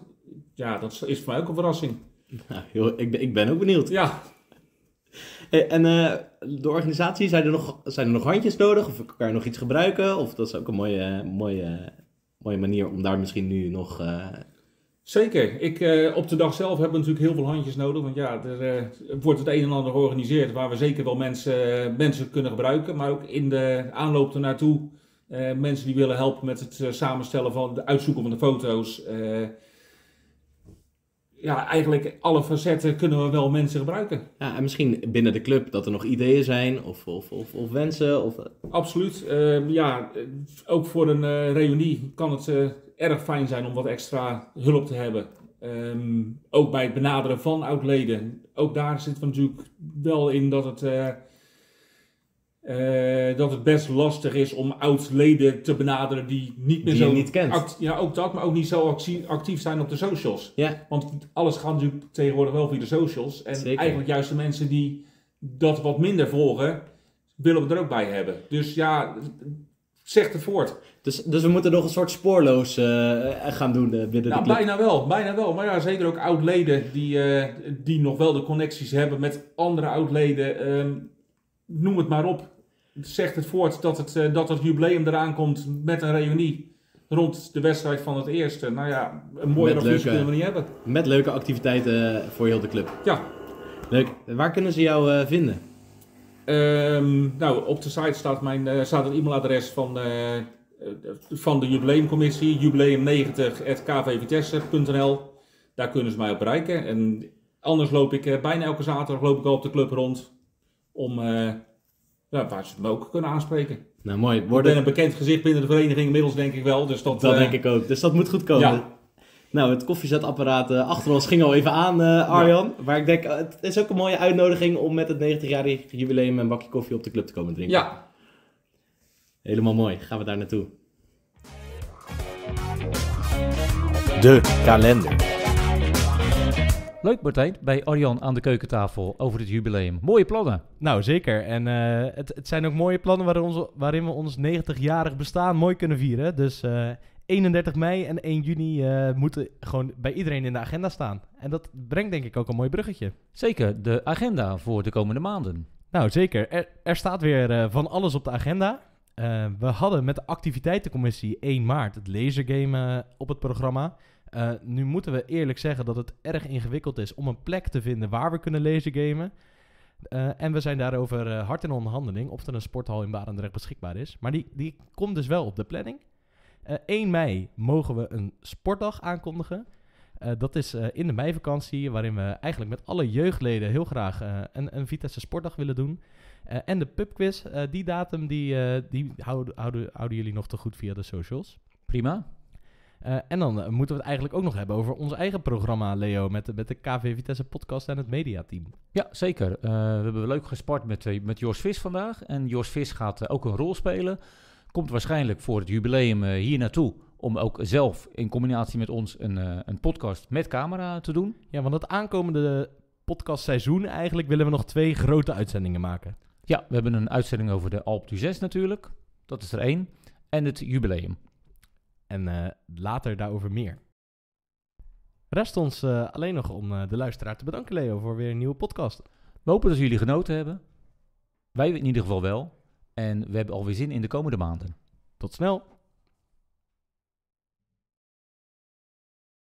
S6: Ja, dat is voor mij ook een verrassing.
S2: Nou, ik, ben, ik ben ook benieuwd.
S6: Ja,
S2: Hey, en de organisatie, zijn er, nog, zijn er nog handjes nodig? Of kan je nog iets gebruiken? Of dat is ook een mooie, mooie, mooie manier om daar misschien nu nog... eh,
S6: zeker. Ik, eh, op de dag zelf hebben we natuurlijk heel veel handjes nodig. Want ja, er eh, wordt het een en ander georganiseerd waar we zeker wel mensen, mensen kunnen gebruiken. Maar ook in de aanloop ernaartoe mensen die willen helpen met het samenstellen van de uitzoeken van de foto's. Eh, ja, eigenlijk alle facetten kunnen we wel mensen gebruiken.
S2: ja, en misschien binnen de club dat er nog ideeën zijn of, of, of, of wensen. Of, eh,
S6: Absoluut. Eh, ja, eh, ook voor een eh, reunie kan het eh, erg fijn zijn om wat extra hulp te hebben. Ehm, ook bij het benaderen van oud-leden. Ook daar zitten we natuurlijk wel in dat het, eh, dat het best lastig is om oud-leden te benaderen die niet meer
S2: Die
S6: zo
S2: niet kent.
S6: ja, ook dat, maar ook niet zo actie- actief zijn op de socials.
S2: ja,
S6: Want alles gaat natuurlijk tegenwoordig wel via de socials. En
S2: Zeker.
S6: eigenlijk juist de mensen die dat wat minder volgen, willen we er ook bij hebben. Dus ja, zeg het voort.
S2: dus, dus we moeten nog een soort spoorloos eh, gaan doen eh, binnen
S6: Nou,
S2: de club.
S6: bijna wel, bijna wel. Maar ja, zeker ook oud-leden die, die nog wel de connecties hebben met andere oud-leden. Ehm, noem het maar op. Zeg het voort dat het, eh, dat het jubileum eraan komt met een reunie. Rond de wedstrijd van het eerste. Nou ja, een mooie
S2: leuke-
S6: kunnen we niet hebben.
S2: Met leuke activiteiten voor heel de club.
S6: Ja,
S2: Leuk. Waar kunnen ze jou eh, vinden?
S6: Ehm, nou, op de site staat, mijn, eh, staat het e-mailadres van, eh, eh, van de jubileumcommissie, jubileum90.kvvitesse.nl. Daar kunnen ze mij op bereiken. En anders loop ik eh, bijna elke zaterdag loop ik al op de club rond om eh, ja, waar ze me ook kunnen aanspreken.
S2: Nou, mooi.
S6: Ik ben
S2: Worden,
S6: een bekend gezicht binnen de vereniging inmiddels, denk ik wel. Dus dat,
S2: dat
S6: eh,
S2: denk ik ook. Dus dat moet goed komen.
S6: ja.
S2: Nou, het koffiezetapparaat eh, achter ons ging al even aan, eh, Arjan. Maar ik denk, het is ook een mooie uitnodiging om met het 90-jarig jubileum een bakje koffie op de club te komen drinken.
S6: Ja,
S1: Helemaal mooi. Gaan we daar naartoe.
S2: De kalender.
S3: Leuk Martijn, bij Arjan aan de keukentafel over het jubileum. Mooie plannen.
S2: Nou, zeker. En eh, het, het zijn ook mooie plannen waarin, onze, waarin we ons 90-jarig bestaan mooi kunnen vieren. Dus eh, 31 mei en 1 juni eh, moeten gewoon bij iedereen in de agenda staan. En dat brengt denk ik ook een mooi bruggetje.
S3: Zeker, de agenda voor de komende maanden.
S2: Nou, zeker. Er, er staat weer eh, van alles op de agenda. Eh, we hadden met de activiteitencommissie 1 maart het lasergame eh, op het programma. Eh, nu moeten we eerlijk zeggen dat het erg ingewikkeld is om een plek te vinden waar we kunnen lasergamen. Eh en we zijn daarover eh, hard in onderhandeling of er een sporthal in Barendrecht beschikbaar is. Maar die, die komt dus wel op de planning. Eh 1 mei mogen we een sportdag aankondigen. Dat is in de meivakantie, waarin we eigenlijk met alle jeugdleden heel graag een, een Vitesse Sportdag willen doen. En de pubquiz, die datum, die, die houden, houden, houden jullie nog te goed via de socials.
S3: Prima.
S2: Eh, en dan eh, moeten we het eigenlijk ook nog hebben over ons eigen programma, Leo, met de, met de KV Vitesse podcast en het mediateam.
S3: Ja, zeker. Eh, we hebben leuk gespart met, met Jos Vis vandaag. En Jos Vis gaat ook een rol spelen. Komt waarschijnlijk voor het jubileum hier naartoe. Om ook zelf in combinatie met ons een, een podcast met camera te doen.
S2: Ja, want het aankomende podcastseizoen eigenlijk willen we nog twee grote uitzendingen maken.
S3: Ja, we hebben een uitzending over de Alp du 6 natuurlijk. Dat is er één. En het jubileum.
S2: En eh, later daarover meer. Rest ons eh, alleen nog om eh, de luisteraar te bedanken, Leo, voor weer een nieuwe podcast.
S3: We hopen dat jullie genoten hebben. Wij in ieder geval wel. En we hebben alweer zin in de komende maanden.
S2: Tot snel!